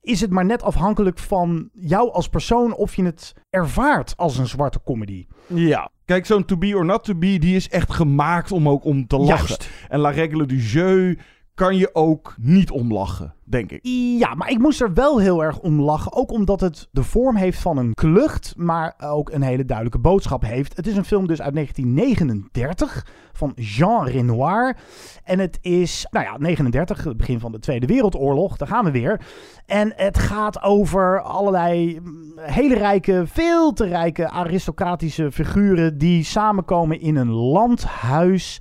A: is het maar net afhankelijk van jou als persoon of je het ervaart als een zwarte comedy.
B: Ja, kijk, zo'n To Be or Not To Be, die is echt gemaakt om ook om te lachen. En La Règle du Jeu kan je ook niet om lachen, denk ik.
A: Ja, maar ik moest er wel heel erg om lachen. Ook omdat het de vorm heeft van een klucht, maar ook een hele duidelijke boodschap heeft. Het is een film dus uit 1939 van Jean Renoir. En het is, nou ja, 39, het begin van de Tweede Wereldoorlog. Daar gaan we weer. En het gaat over allerlei mm, hele rijke, veel te rijke aristocratische figuren die samenkomen in een landhuis.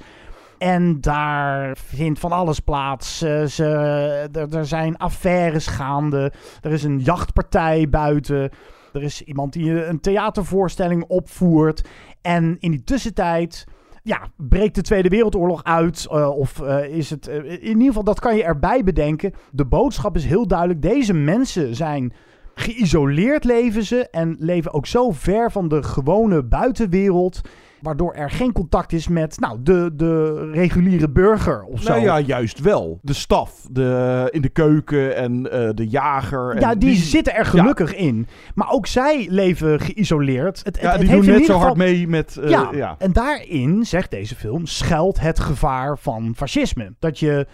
A: En daar vindt van alles plaats. Ze, er, zijn affaires gaande. Er is een jachtpartij buiten. Er is iemand die een theatervoorstelling opvoert. En in die tussentijd ja, breekt de Tweede Wereldoorlog uit. Uh, of uh, is het. Uh, in ieder geval, dat kan je erbij bedenken. De boodschap is heel duidelijk. Deze mensen zijn geïsoleerd, leven ze. En leven ook zo ver van de gewone buitenwereld. Waardoor er geen contact is met nou, de, de reguliere burger of zo.
B: Nou ja, juist wel. De staf de, in de keuken en uh, de jager. En
A: ja, die, die, zitten er gelukkig ja. in. Maar ook zij leven geïsoleerd. Het,
B: ja,
A: het,
B: die
A: het
B: doen net zo hard mee met... Uh,
A: ja,
B: ja,
A: en daarin, zegt deze film, schuilt het gevaar van fascisme. Dat je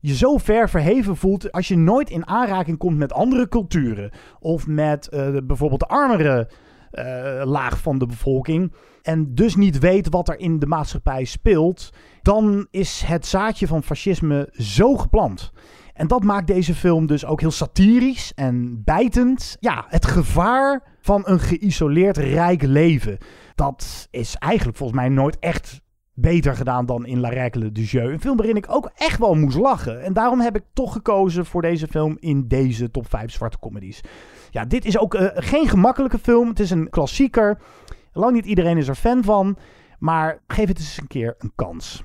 A: je zo ver verheven voelt als je nooit in aanraking komt met andere culturen. Of met uh, bijvoorbeeld de armere uh, laag van de bevolking. En dus niet weet wat er in de maatschappij speelt. Dan is het zaadje van fascisme zo geplant. En dat maakt deze film dus ook heel satirisch en bijtend. Ja, het gevaar van een geïsoleerd rijk leven. Dat is eigenlijk volgens mij nooit echt beter gedaan dan in La Règle du Jeu. Een film waarin ik ook echt wel moest lachen. En daarom heb ik toch gekozen voor deze film in deze top 5 zwarte comedies. Ja, dit is ook uh, geen gemakkelijke film. Het is een klassieker. Lang niet iedereen is er fan van. Maar geef het eens een keer een kans.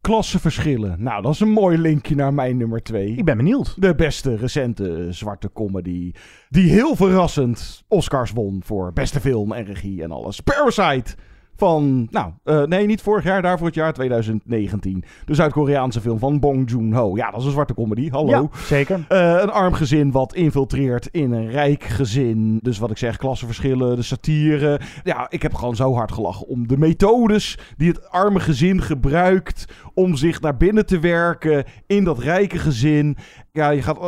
B: Klassenverschillen. Nou, dat is een mooi linkje naar mijn nummer 2.
A: Ik ben benieuwd.
B: De beste recente zwarte comedy. Die heel verrassend Oscars won voor beste film en regie en alles. Parasite van, nou, uh, nee, niet vorig jaar, daarvoor het jaar 2019. De Zuid-Koreaanse film van Bong Joon-ho. Ja, dat is een zwarte comedy, hallo.
A: Ja, zeker.
B: Uh, een arm gezin wat infiltreert in een rijk gezin. Dus wat ik zeg, klassenverschillen, de satire. Ja, ik heb gewoon zo hard gelachen om de methodes die het arme gezin gebruikt om zich naar binnen te werken in dat rijke gezin. Ja, je gaat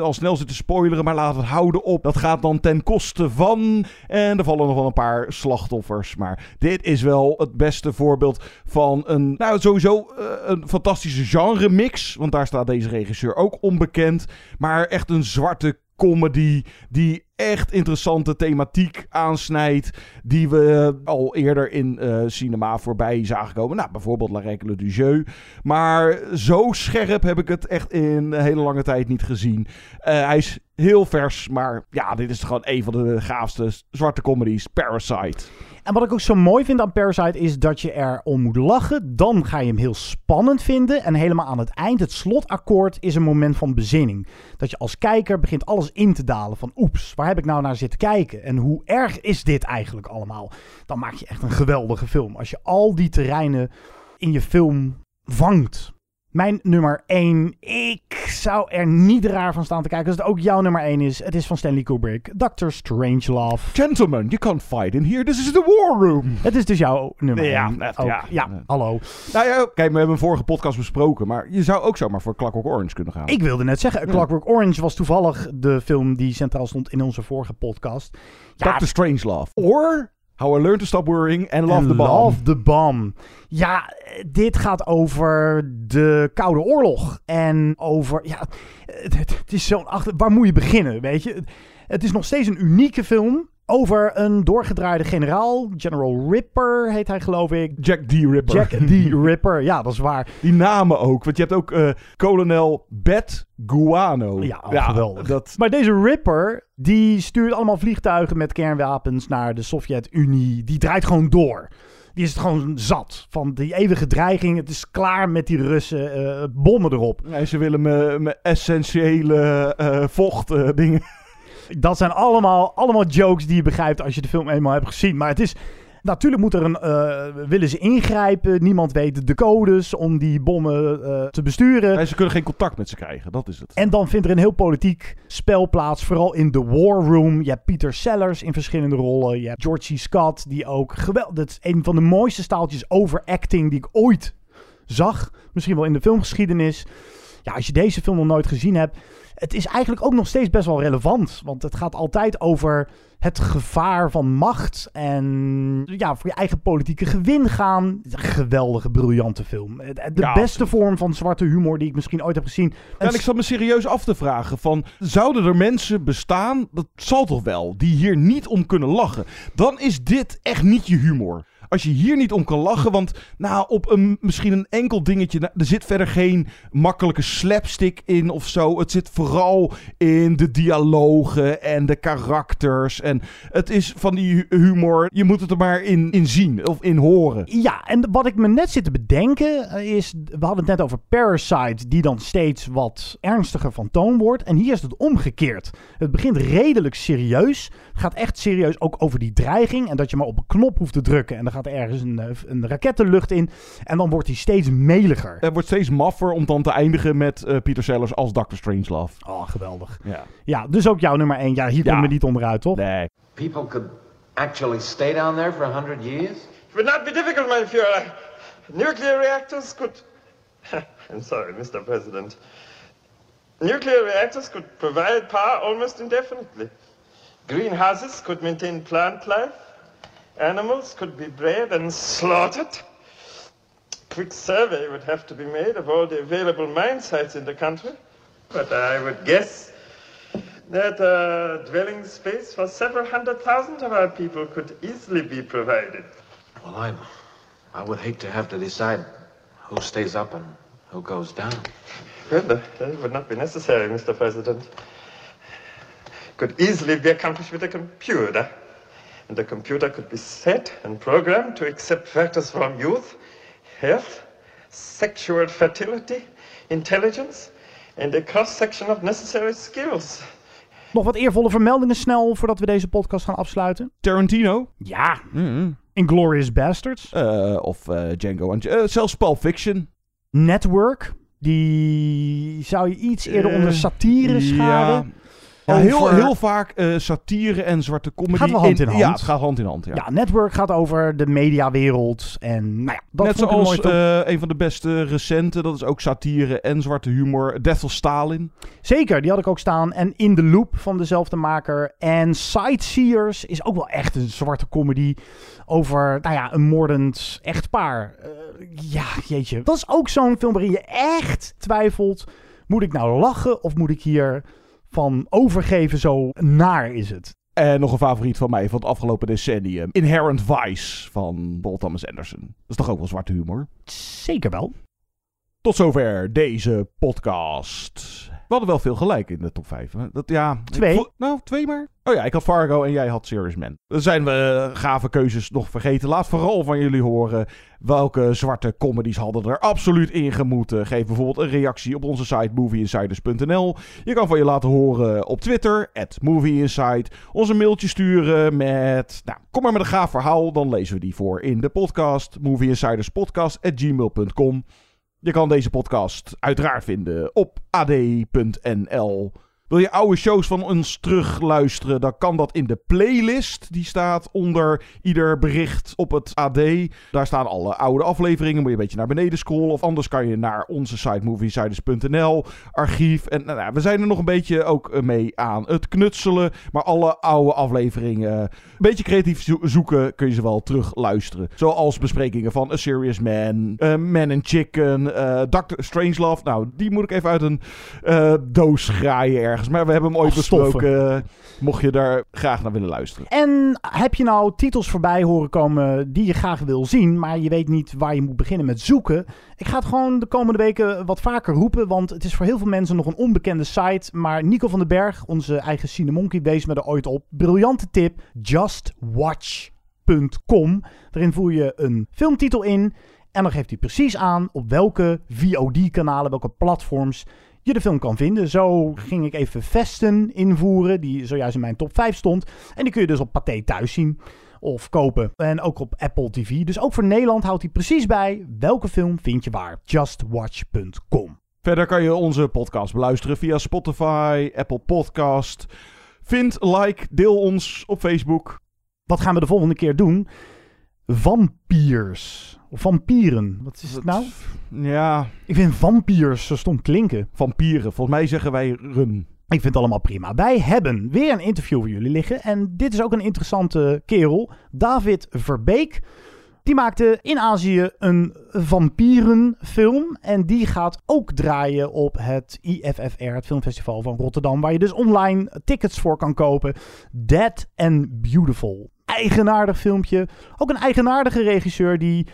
B: al snel zitten spoileren, maar laat het houden op. Dat gaat dan ten koste van. En er vallen nog wel een paar slachtoffers. Maar dit is wel het beste voorbeeld van een, nou sowieso uh, een fantastische genre mix. Want daar staat deze regisseur ook onbekend. Maar echt een zwarte comedy die echt interessante thematiek aansnijdt. Die we al eerder in eh, cinema voorbij zagen komen. Nou, bijvoorbeeld La Règle du Jeu. Maar zo scherp heb ik het echt in een hele lange tijd niet gezien. Eh, hij is heel vers, maar ja, dit is gewoon een van de gaafste zwarte comedies. Parasite.
A: En wat ik ook zo mooi vind aan Parasite is dat je er om moet lachen. Dan ga je hem heel spannend vinden. En helemaal aan het eind, het slotakkoord, is een moment van bezinning. Dat je als kijker begint alles in te dalen. Van oeps, waar heb ik nou naar zitten kijken? En hoe erg is dit eigenlijk allemaal? Dan maak je echt een geweldige film. Als je al die terreinen in je film vangt. Mijn nummer 1. Ik zou er niet raar van staan te kijken als het ook jouw nummer 1 is. Het is van Stanley Kubrick. Dr. Strangelove.
B: Gentlemen, you can't fight in here. This is the war room.
A: Het is dus jouw nummer 1.
B: Ja, echt, ja.
A: ja, hallo.
B: Nou ja, kijk, we hebben een vorige podcast besproken. Maar je zou ook zomaar voor Clockwork Orange kunnen gaan.
A: Ik wilde net zeggen, Clockwork Orange was toevallig de film die centraal stond in onze vorige podcast. Ja,
B: Dr. Strangelove. Or How I Learned to Stop Worrying and Love the Bomb.
A: Love the Bomb. Ja, dit gaat over de Koude Oorlog. En over, ja, het, het is zo'n achter... Waar moet je beginnen, weet je? Het is nog steeds een unieke film over een doorgedraaide generaal. General Ripper heet hij, geloof ik.
B: Jack D. Ripper.
A: Jack D. (laughs) Ripper, ja, dat is waar.
B: Die namen ook. Want je hebt ook eh kolonel Bet Guano.
A: Ja, geweldig. Dat... Maar deze Ripper, die stuurt allemaal vliegtuigen met kernwapens naar de Sovjet-Unie. Die draait gewoon door. Die is het gewoon zat van die eeuwige dreiging. Het is klaar met die Russen. eh, bommen erop.
B: Nee, ze willen me, me essentiële eh vocht dingen.
A: Dat zijn allemaal, allemaal jokes die je begrijpt als je de film eenmaal hebt gezien. Maar het is... Natuurlijk moet er een, eh, willen ze ingrijpen. Niemand weet de codes om die bommen eh, te besturen.
B: Nee, ze kunnen geen contact met ze krijgen. Dat is het.
A: En dan vindt er een heel politiek spel plaats. Vooral in The War Room. Je hebt Peter Sellers in verschillende rollen. Je hebt George C. Scott, die ook geweldig... Dat is een van de mooiste staaltjes over acting die ik ooit zag. Misschien wel in de filmgeschiedenis. Ja, als je deze film nog nooit gezien hebt... Het is eigenlijk ook nog steeds best wel relevant. Want het gaat altijd over het gevaar van macht. En ja, voor je eigen politieke gewin gaan. Geweldige, briljante film. De
B: Ja,
A: beste vorm van zwarte humor die ik misschien ooit heb gezien.
B: Ja, en ik zat me serieus af te vragen van... Zouden er mensen bestaan, dat zal toch wel, die hier niet om kunnen lachen? Dan is dit echt niet je humor. Als je hier niet om kan lachen, want nou, op een, misschien een enkel dingetje... nou, Er zit verder geen makkelijke slapstick in of zo. Het zit vooral in de dialogen en de karakters. En het is van die hu- humor, je moet het er maar in, in zien of in horen.
A: Ja, en wat ik me net zit te bedenken eh, is... We hadden het net over Parasite, die dan steeds wat ernstiger van toon wordt. En hier is het omgekeerd. Het begint redelijk serieus. Het gaat echt serieus ook over die dreiging. En dat je maar op een knop hoeft te drukken. En dan gaat er ergens een, eh, een raket de lucht in. En dan wordt hij steeds meliger.
B: Het wordt steeds maffer om dan te eindigen met eh, Peter Sellers als Dr. Strangelove.
A: Oh, geweldig.
B: Ja.
A: Ja, dus ook jouw nummer 1. Ja, hier komen we niet onderuit, toch?
B: Nee.
S: People could actually stay down there for a hundred years?
T: It would not be difficult, my Führer. Nuclear reactors could. (laughs) I'm sorry, Mr. President. Nuclear reactors could provide power almost indefinitely. Greenhouses could maintain plant life. Animals could be bred and slaughtered. A quick survey would have to be made of all the available mine sites in the country. But I would guess that uh, dwelling space for several hundred thousand of our people could easily be provided.
S: Well, I, I would hate to have to decide who stays up and who goes down.
T: Well, that that would not be necessary, Mr. President. Could easily be accomplished with a computer. And the computer could be set and programmed to accept factors from youth, health, sexual fertility, intelligence, and a cross-section of necessary skills.
A: Nog wat eervolle vermeldingen snel voordat we deze podcast gaan afsluiten.
B: Tarantino.
A: Ja. Inglourious Bastards.
B: Eh, of eh, Django. en eh, zelfs Pulp Fiction.
A: Network. Die zou je iets eerder onder satire schaden.
B: Ja, heel,
A: Over-
B: heel vaak eh, satire en zwarte comedy.
A: Gaat wel hand in hand.
B: Ja, het gaat hand in hand. Ja.
A: Ja, Network gaat over de mediawereld. En nou ja, dat
B: Net
A: vond ik een
B: zoals
A: film.
B: eh, een van de beste recente, dat is ook satire en zwarte humor, Death of Stalin.
A: Zeker, die had ik ook staan. En In the Loop van dezelfde maker. En Sightseers is ook wel echt een zwarte comedy over, nou ja, een moordend echtpaar. Eh, ja, jeetje. Dat is ook zo'n film waarin je echt twijfelt. Moet ik nou lachen of moet ik hier van overgeven, zo naar is het.
B: En nog een favoriet van mij van het afgelopen decennium. Inherent Vice van Paul Thomas Anderson. Dat is toch ook wel zwarte humor?
A: Zeker wel.
B: Tot zover deze podcast. We hadden wel veel gelijk in de top 5. Hè? Dat, ja,
A: Twee?
B: nou, twee maar. Oh ja, ik had Fargo en jij had Serious Man. Dan zijn we gave keuzes nog vergeten. Laat vooral van jullie horen welke zwarte comedies hadden er absoluut in gemoeten. Geef bijvoorbeeld een reactie op onze site movieinsiders.nl. Je kan van je laten horen op Twitter, at movieinside. Ons een mailtje sturen met, nou, kom maar met een gaaf verhaal. Dan lezen we die voor in de podcast. movieinsiderspodcast.gmail.com Je kan deze podcast uiteraard vinden op ad.nl. Wil je oude shows van ons terugluisteren, dan kan dat in de playlist. Die staat onder ieder bericht op het AD. Daar staan alle oude afleveringen. Moet je een beetje naar beneden scrollen. Of anders kan je naar onze site moviesiders.nl, archief. En nou, we zijn er nog een beetje ook eh, mee aan het knutselen. Maar alle oude afleveringen, een beetje creatief zo- zoeken, kun je ze wel terugluisteren. Zoals besprekingen van A Serious Man, eh, Man and Chicken, eh Dr. Strangelove. Nou, die moet ik even uit een doos graaien ergens. Maar we hebben hem ooit besproken. eh, mocht je daar graag naar willen luisteren.
A: En heb je nou titels voorbij horen komen die je graag wil zien, maar je weet niet waar je moet beginnen met zoeken? Ik ga het gewoon de komende weken wat vaker roepen, want het is voor heel veel mensen nog een onbekende site. Maar Nico van den Berg, onze eigen Cinemonkey, wees me er ooit op. Briljante tip, justwatch.com. Daarin voer je een filmtitel in en dan geeft hij precies aan op welke VOD-kanalen, welke platforms je de film kan vinden. Zo ging ik even Vesten invoeren, die zojuist in mijn top 5 stond. En die kun je dus op Pathé thuis zien of kopen. En ook op Apple TV. Dus ook voor Nederland houdt hij precies bij welke film vind je waar. Justwatch.com.
B: Verder kan je onze podcast beluisteren via Spotify, Apple Podcast. Vind, like, deel ons op Facebook.
A: Wat gaan we de volgende keer doen? Vampiers. Vampieren. Wat is het nou?
B: Ja.
A: Ik vind vampiers zo stom klinken.
B: Vampieren. Volgens mij zeggen wij run.
A: Ik vind het allemaal prima. Wij hebben weer een interview voor jullie liggen. En dit is ook een interessante kerel. David Verbeek. Die maakte in Azië een vampierenfilm. En die gaat ook draaien op het IFFR, het filmfestival van Rotterdam. Waar je dus online tickets voor kan kopen. Dead and Beautiful. Eigenaardig filmpje. Ook een eigenaardige regisseur die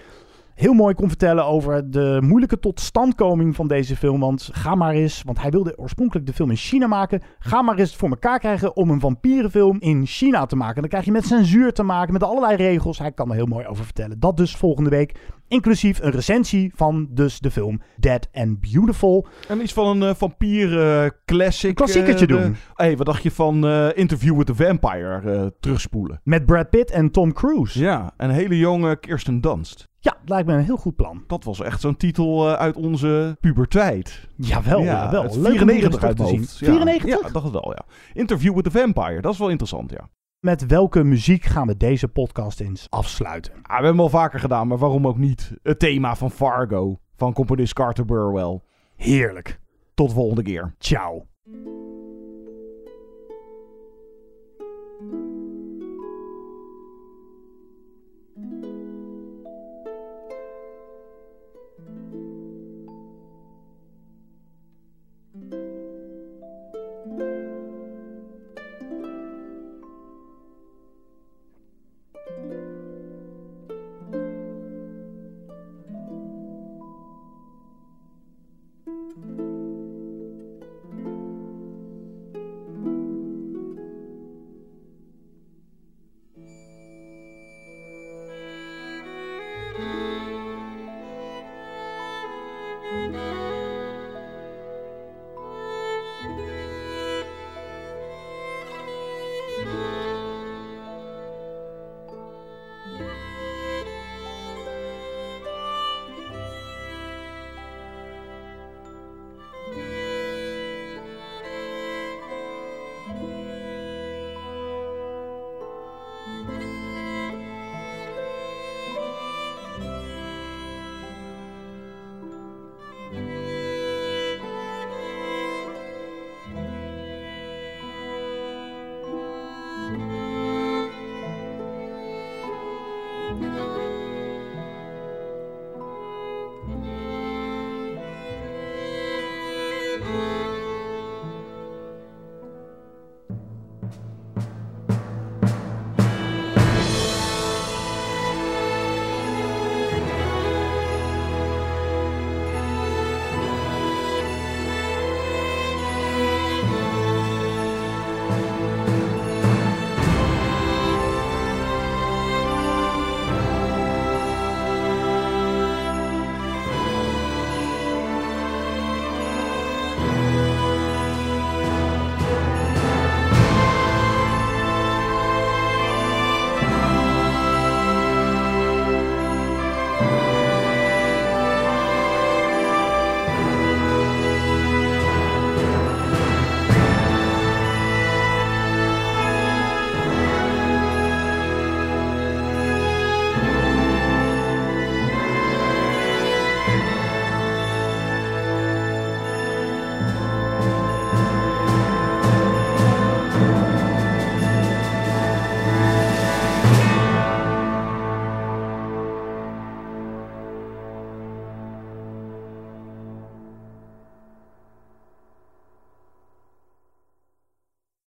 A: heel mooi kon vertellen over de moeilijke totstandkoming van deze film. Want ga maar eens, want hij wilde oorspronkelijk de film in China maken. Ga maar eens voor elkaar krijgen om een vampierenfilm in China te maken. Dan krijg je met censuur te maken, met allerlei regels. Hij kan er heel mooi over vertellen. Dat dus volgende week. Inclusief een recensie van dus de film Dead and Beautiful.
B: En iets van een eh, vampier eh, classic.
A: Klassiekertje
B: eh,
A: doen.
B: hey, wat dacht je van Interview with the Vampire terugspoelen?
A: Met Brad Pitt en Tom Cruise.
B: Ja, een hele jonge Kirsten Dunst.
A: Ja, lijkt me een heel goed plan.
B: Dat was echt zo'n titel uit onze puberteit.
A: Jawel,
B: ja,
A: die
B: 94
A: eens
B: uit
A: te zien.
B: hoofd. Ja.
A: 94?
B: Ja, dacht het wel, ja. Interview with the Vampire, dat is wel interessant, ja.
A: Met welke muziek gaan we deze podcast eens afsluiten?
B: Ah, we hebben hem al vaker gedaan, maar waarom ook niet? Het thema van Fargo, van componist Carter Burwell.
A: Heerlijk.
B: Tot de volgende keer.
A: Ciao.